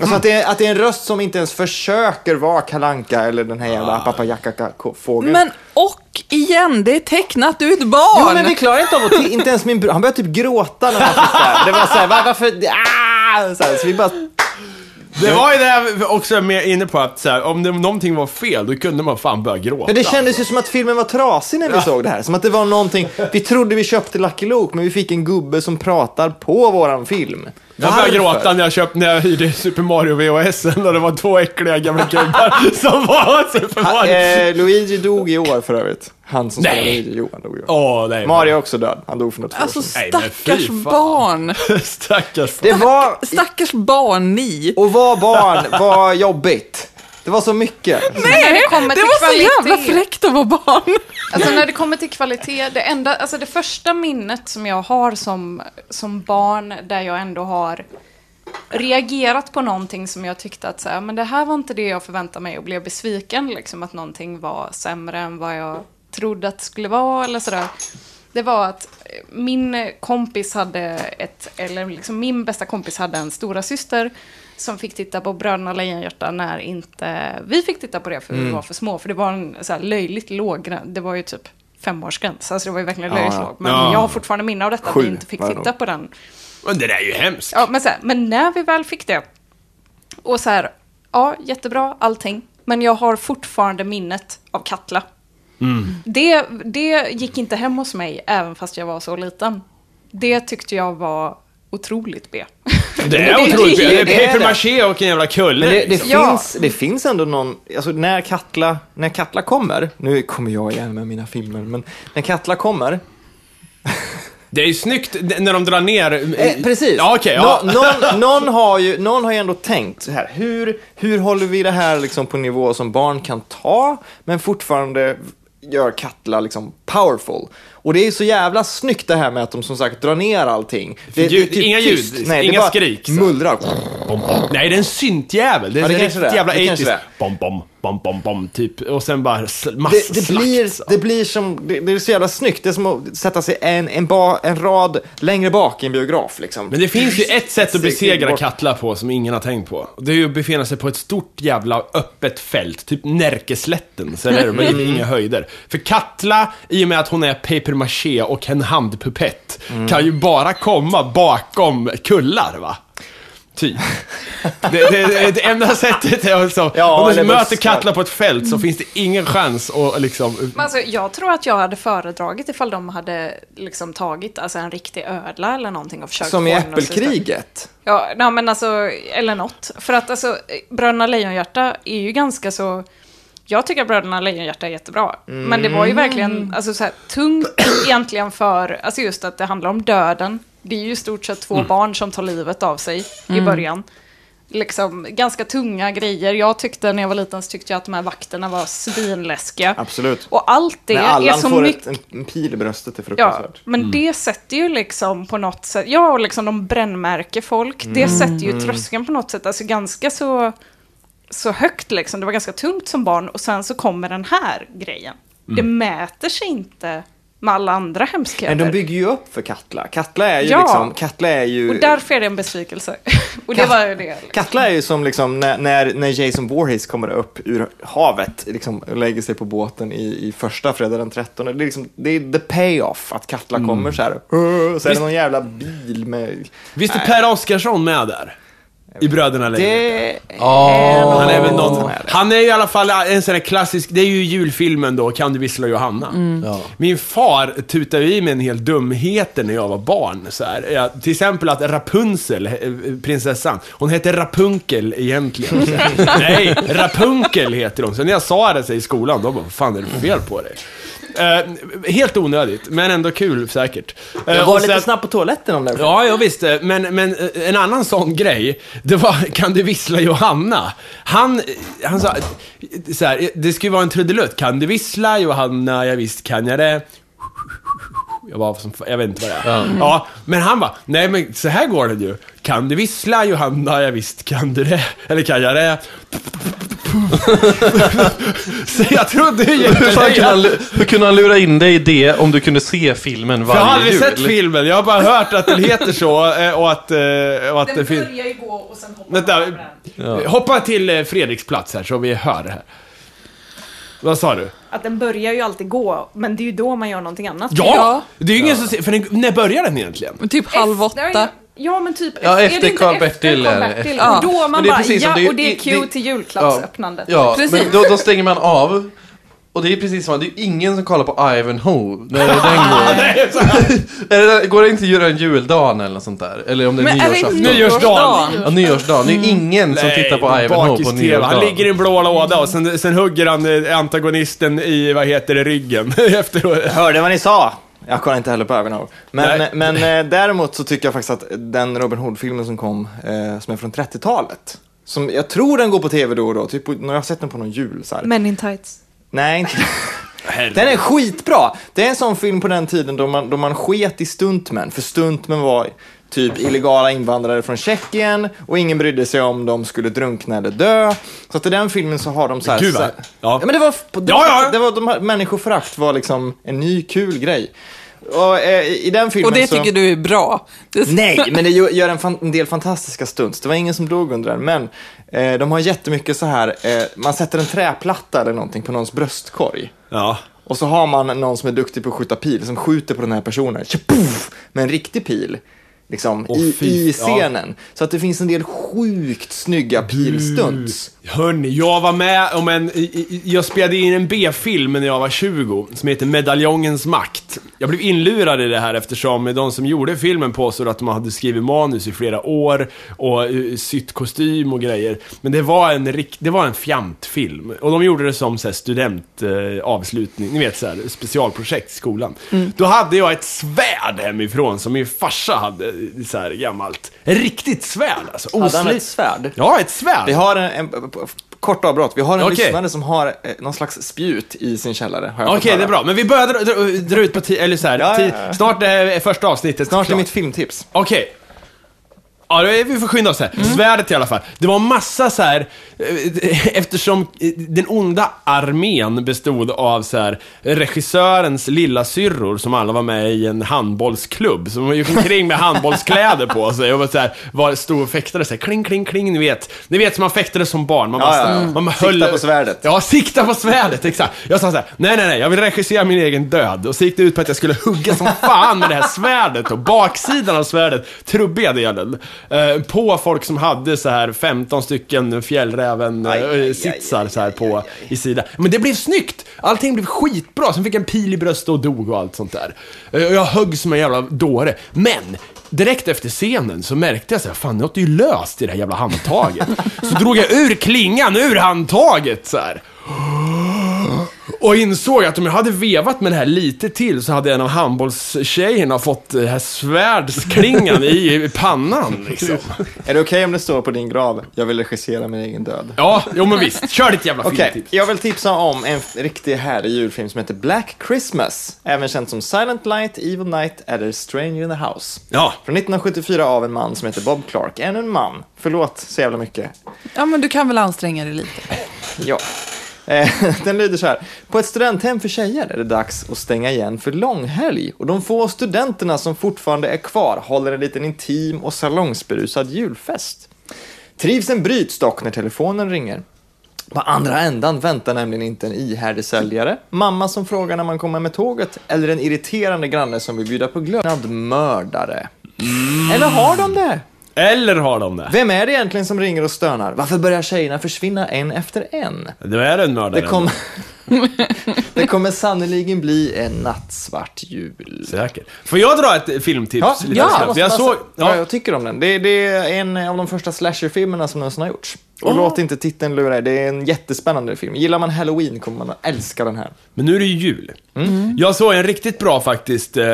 Alltså att det, är, att det är en röst som inte ens försöker vara kalanka eller den här jävla papayakaka-fågeln. Men och igen, det är tecknat, ett barn. Jo, men vi klarar inte av att inte ens min bror, han började typ gråta när han fick det här. Det var såhär, var, varför, ah! så, här, så vi bara, Det var ju det jag också mer inne på att så här, om det, om någonting var fel, då kunde man fan börja gråta. men det kändes ju som att filmen var trasig när vi såg det här. Som att det var någonting, vi trodde vi köpte Lucky Luke, men vi fick en gubbe som pratar på våran film. Jag började Varför? gråta när jag köpte, när jag hyrde Super Mario VHS och det var två äckliga gamla gubbar som var Super Ha, Mario. eh, Luigi dog i år för övrigt. Han som spelar Nej. Luigi, jo han dog i år. Åh, nej. Mario är också död, han dog för något år Alltså sedan. Nej, men fy stackars fan. barn. Stackars Det var, Stackars barn ni. och vara barn var jobbigt. Det var så mycket. när det kommer det till var så kvalitet. jävla fräckt att vara barn. Alltså när det kommer till kvalitet, det, enda, alltså det första minnet som jag har som, som barn där jag ändå har reagerat på någonting som jag tyckte att så här, men det här var inte det jag förväntade mig och blev besviken, liksom att någonting var sämre än vad jag trodde att det skulle vara eller sådär. Det var att eh, min kompis hade ett, eller liksom min bästa kompis hade en stora syster som fick titta på Bröderna Lejonhjärta när inte vi fick titta på det för vi var för små. För det var en så här löjligt låg. Det var ju typ femårsgräns. Alltså det var ju verkligen löjligt ja. låg. Men Ja. jag har fortfarande minne av detta, att Sju vi inte fick titta på den. Men det där är ju hemskt. Ja, men, så här, men när vi väl fick det, och så här, ja, jättebra, allting. Men jag har fortfarande minnet av Katla. Det, det gick inte hem hos mig, även fast jag var så liten. Det tyckte jag var otroligt B. Det är otroligt. det- Det är det är paper maché och en jävla kulle. Men det, det, Ja. finns, det finns ändå någon, alltså när Katla, när Katla kommer, nu kommer jag igen med mina filmer, men när Katla kommer, Det är ju snyggt när de drar ner... eh, precis, Ja, okej. ja. Nå, någon, någon, har ju, någon har ju ändå tänkt så här, hur, hur håller vi det här liksom på nivå som barn kan ta, men fortfarande gör Katla liksom powerful. Och det är så jävla snyggt det här med att de som sagt drar ner allting. Det, Ljud- det är typ inga tyst. ljud, Nej, det inga bara skrik. Mullrar. Nej, det är en syntjävel. Det är Ja, det en riktigt det jävla Det kanske 80s. det är. Bom, bom, bom, bom, bom, typ. Och sen bara sl- mass Det, det, blir, det blir som, det, det är så jävla snyggt. Det är som att sätta sig en, en, ba, en rad längre bak i en biograf liksom. Men det finns ju ett sätt att besegra. Katla på som ingen har tänkt på. Det är ju att befinna sig på ett stort jävla öppet fält, typ Närkeslätten, så är det med inga höjder. För Katla, i och med att hon är paper maché och en handpupett, kan ju bara komma bakom kullar va? Typ. Det, det, det, det enda sättet är alltså, Ja, om du möter. Katla på ett fält så finns det ingen chans att liksom... Men Alltså, jag tror att jag hade föredragit ifall de hade liksom tagit alltså, en riktig ödla eller någonting och försökt Som i. Äppelkriget. Ja, nej, men alltså, eller något. För att alltså, Bröderna Lejonhjärta är ju ganska så... Jag tycker att Bröderna Lejonhjärta är jättebra. Men det var ju verkligen alltså, så här, tungt egentligen för, alltså just att det handlar om döden. Det är ju i stort sett två barn som tar livet av sig i början. Liksom ganska tunga grejer. Jag tyckte när jag var liten så tyckte jag att de här vakterna var svinläskiga. Absolut. Och allt det är så får mycket... ett, en, en pil i bröstet är Ja, fruktansvärt. men det sätter ju liksom på något sätt, ja, och liksom de brännmärker folk. Det sätter ju tröskeln på något sätt, alltså ganska så, så högt liksom. Det var ganska tungt som barn och sen så kommer den här grejen. Det mäter sig inte med alla andra hemskheter. Men de bygger ju upp för Katla. Katla är ju Ja. liksom, Katla är ju... Och därför är det en besvikelse. och det Kat- var ju det. Katla är ju som liksom när, när, när Jason Voorhees kommer upp ur havet liksom, och lägger sig på båten i, i första fredag den 13. Det är, liksom, det är the payoff att Katla kommer så här. "Åh", Så är det någon jävla bil med... Visst är Per Oscarsson med där? I Bröderna Lejonhjärta. Det Ja. Han är väl Oh. någon, han är i alla fall en sån här klassisk, det är ju julfilmen då, Kan du vissla Johanna. Ja. Min far tutade i mig en hel dumheter när jag var barn. Så här. Ja, till exempel att Rapunzel, eh, prinsessan, hon heter Rapunkel egentligen. Nej, Rapunkel heter hon. Så när jag sa det så i skolan, då bara, vad fan är det för fel på dig? Eh, helt onödigt, men ändå kul säkert. Eh, Jag var och lite sen- snabb på toaletten om det. Ja, jag visste. Men, men eh, en annan sån grej, det var Kan du vissla Johanna? Han, han sa, eh, så här, det skulle vara en trudelutt. Kan du vissla Johanna? Ja, visst kan jag det. Jag var som, jag vet inte vad det är. Ja. men han bara, nej men så här går det ju. Kan du vissla Johanna? Ja, visst kan du det. Eller kan jag det? så jag trodde ju Hur, fan kunde han, hur kunde han lura in dig i det om du kunde se filmen För jag har varje aldrig jul? sett filmen, jag har bara hört att den heter så eh, och att, eh, och att det Den finns... börjar ju gå och sen hoppar Vänta, hoppa till eh, Fredriks plats här så vi hör det här. Vad sa du? Att den börjar ju alltid gå, men det är ju då man gör någonting annat. Ja! Ja. Det är ju ingen som ser, för den, när börjar den egentligen? Typ halv åtta. Ja, men typ Ja, efter Karl-Bertil. Karl-Bertil? Ja. Och då man bara, precis ja, det och det är det- till julklappsöppnandet. Ja, Precis. men då, då stänger man av. Och det är precis som, det är ingen som kollar på Ivanhoe när den går. Går det inte att göra en juldagen eller något sånt där? Eller om det är Men nyårsafton? Nyårsdagen. Ja, nyårsdagen. Det är ingen som tittar på Ivanhoe på bakis-TV. Han nyårsdagen. ligger i en blå låda och sen, sen hugger han eh, antagonisten i, vad heter det, ryggen. Efteråt. Hörde vad ni sa? Jag kollar inte heller på Ivanhoe. Men, Nej. men eh, däremot så tycker jag faktiskt att den Robin Hood-filmen som kom, eh, som är från 30-talet, som jag tror den går på tv då och då, typ på- när jag har sett den på någon jul så här. Men in tights. Nej, inte Den är skitbra! Det är en sån film på den tiden då man, då man sket i stuntmän, för stuntmän var typ illegala invandrare från Tjeckien och ingen brydde sig om de skulle drunkna eller dö. Så att i den filmen så har de så här... Va? så här- Ja. ja. men det var... Det Ja, var, ja. Det var de här, människoförakt var liksom en ny kul grej. Och eh, i den filmen Och det så... tycker du är bra. Det, Nej, men det gör gör en, fan, en del fantastiska stunts. Det var ingen som dog under den, men eh, de har jättemycket så här, eh, man sätter en träplatta eller någonting på någons bröstkorg. Ja. Och så har man någon som är duktig på att skjuta pil, som skjuter på den här personen, Tjapuff! med en riktig pil. Liksom, Åh, i, fy- i ja. scenen. Så att det finns en del sjukt snygga pilstunts. Hörni, jag var med om en... Jag spelade in en B-film när jag var 20, som heter Medaljongens makt. Jag blev inlurad i det här eftersom de som gjorde filmen påstod att de hade skrivit manus i flera år och eh, sytt kostym och grejer. Men det var en, det var en fjantfilm. Och de gjorde det som så här, studentavslutning, avslutning, ni vet så här, specialprojekt i skolan. Då hade jag ett svärd hemifrån som min farsa hade, så här gammalt. Riktigt svärd alltså. Hade han Osli- ett svärd? Ja, ett svärd. Vi har en, en, kort avbrott, vi har en Okej. lyssnare som har eh, någon slags spjut i sin källare. Okej, höra. det är bra. Men vi börjar dra, dra, dra ut på tid, eller så här, Ja, ja, ja. snart är första avsnittet Snart är mitt filmtips. Okej. Ja, då är vi får skynda oss här. Svärdet i alla fall. Det var massa så här, eh, eftersom eh, den onda armén bestod av så här, regissörens lilla syrror som alla var med i en handbollsklubb. De gick omkring med handbollskläder på sig och var så här, var stod och fäktade så här, kling, kling, kling, ni vet. Ni vet som man fäktade som barn. Man, Ja, bara, ja, ja. man Sikta på svärdet. Ja, sikta på svärdet, exakt. Jag sa så här, nej, nej, nej, jag vill regissera min egen död. Och så gick det ut på att jag skulle hugga som fan med det här svärdet och baksidan av svärdet, trubbiga delen, eh, på folk som hade så här 15 stycken Aj, aj, fjällräven-sitsar aj, så här aj, på, aj, i sidan. Men det blev snyggt! Allting blev skitbra. Sen fick jag en pil i bröstet och dog och allt sånt där. Eh, och jag högg som en jävla dåre. Men! Direkt efter scenen så märkte jag så här, fan något är ju löst i det här jävla handtaget. Så drog jag ur klingan ur handtaget så här. Och insåg att om jag hade vevat med det här lite till så hade en av handbollstjejerna fått det här svärdsklingan i pannan liksom. Är det okej om det står på din grav, jag vill regissera min egen död? Ja, jo men visst. Kör ditt jävla Okej, filmtips. jag vill tipsa om en riktigt härlig julfilm som heter Black Christmas. Även känd som Silent Light, Evil Night eller Stranger in the House. Ja. Från 1974 av en man som heter Bob Clark. Ännu en man. Förlåt så jävla mycket. ja, men du kan väl anstränga dig lite. Ja. Eh, Den lyder så här. På ett studenthem för tjejer är det dags att stänga igen för långhelg och de få studenterna som fortfarande är kvar håller en liten intim och salongsberusad julfest. Trivseln bryts dock när telefonen ringer. På andra ändan väntar nämligen inte en ihärdig säljare, mamma som frågar när man kommer med tåget eller en irriterande granne som vill bjuda på glögg. Mördare. Eller har de det? Eller har de det? Vem är det egentligen som ringer och stönar? Varför börjar tjejerna försvinna en efter en? Då är det en mördare. Det kommer, det kommer sannoliken bli en nattsvart jul. Säkert. Får jag dra ett filmtips? Ja, lite ja, jag bara såg... vad Ja, jag tycker om den. Det, det är en av de första slasherfilmerna som någonsin har gjorts. Och låt inte titeln lura er, det är en jättespännande film. Gillar man Halloween kommer man att älska den här. men nu är det ju jul. Mm. Jag såg en riktigt bra faktiskt eh,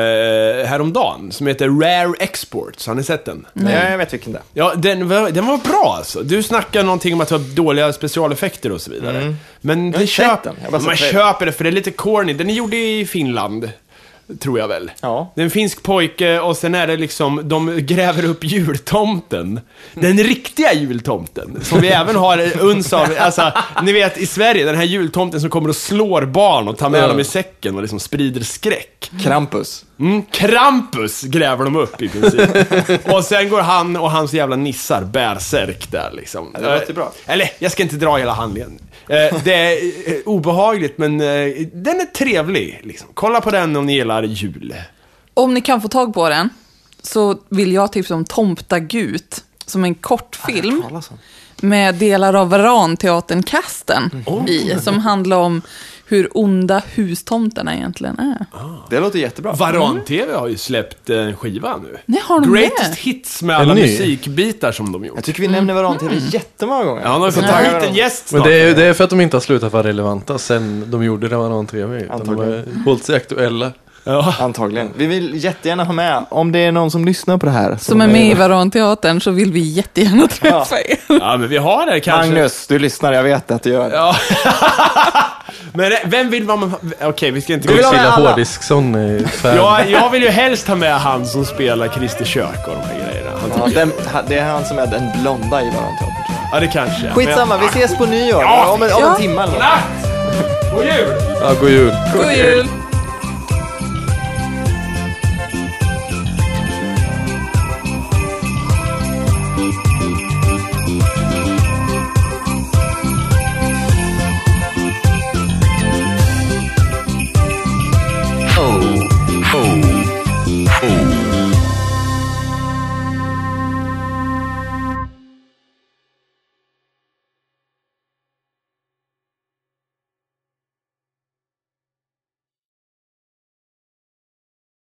häromdagen, som heter Rare Exports. Har ni sett den? Ja, jag vet vilken det är. Ja, den var, den var bra alltså. Du snackar någonting om att ha dåliga specialeffekter och så vidare. Men Mm. inte sett köp, den. Jag man köper det för det är lite corny. Den är gjord i Finland. Tror jag väl. Ja. Det är en finsk pojke och sen är det liksom, de gräver upp jultomten. Den riktiga jultomten. Som vi även har uns av, alltså, ni vet i Sverige, den här jultomten som kommer och slår barn och tar med Ja. dem i säcken och liksom sprider skräck. Krampus. Mm, Krampus gräver de upp i princip. och sen går han och hans jävla nissar bärsärk där liksom. Ja, det låter bra. Eh, Eller, jag ska inte dra hela handlingen. Eh, det är eh, obehagligt, men den är trevlig. Liksom. Kolla på den om ni gillar jul. Om ni kan få tag på den så vill jag tipsa om Tomtagut som en kortfilm om. Med delar av Varanteatern-casten i, som handlar om hur onda hustomterna egentligen är. Det låter jättebra. Varan-TV har ju släppt en skiva nu. Nej, har de Greatest det? hits med alla musikbitar som de gjort. Jag tycker vi nämner Varan-TV jättemånga gånger. Ja, de har fått hit en gäst Men snart. det är, det är för att de inte har slutat vara relevanta sen de gjorde det var någon TV. Utan de har hållit sig aktuella. Ja. Antagligen. Vi vill jättegärna ha med, om det är någon som lyssnar på det här. Som är med i Varanteatern så vill vi jättegärna träffa er. ja, men vi har det kanske. Magnus, du lyssnar, jag vet att du gör det. Ja. men det- vem vill vara med? Okej, vi ska inte gå vill ha med Priscilla alla. Hårdisksson är fan. jag, vill ju helst ha med han som spelar Christer Kök och de här grejerna. Ja, den, det är han som är den blonda i Varan-teatern. Ja, det kanske. Skitsamma, vi ses på nyår. Ja. Om, en, om en Ja. timme eller något. God jul! Ja, god jul. God jul!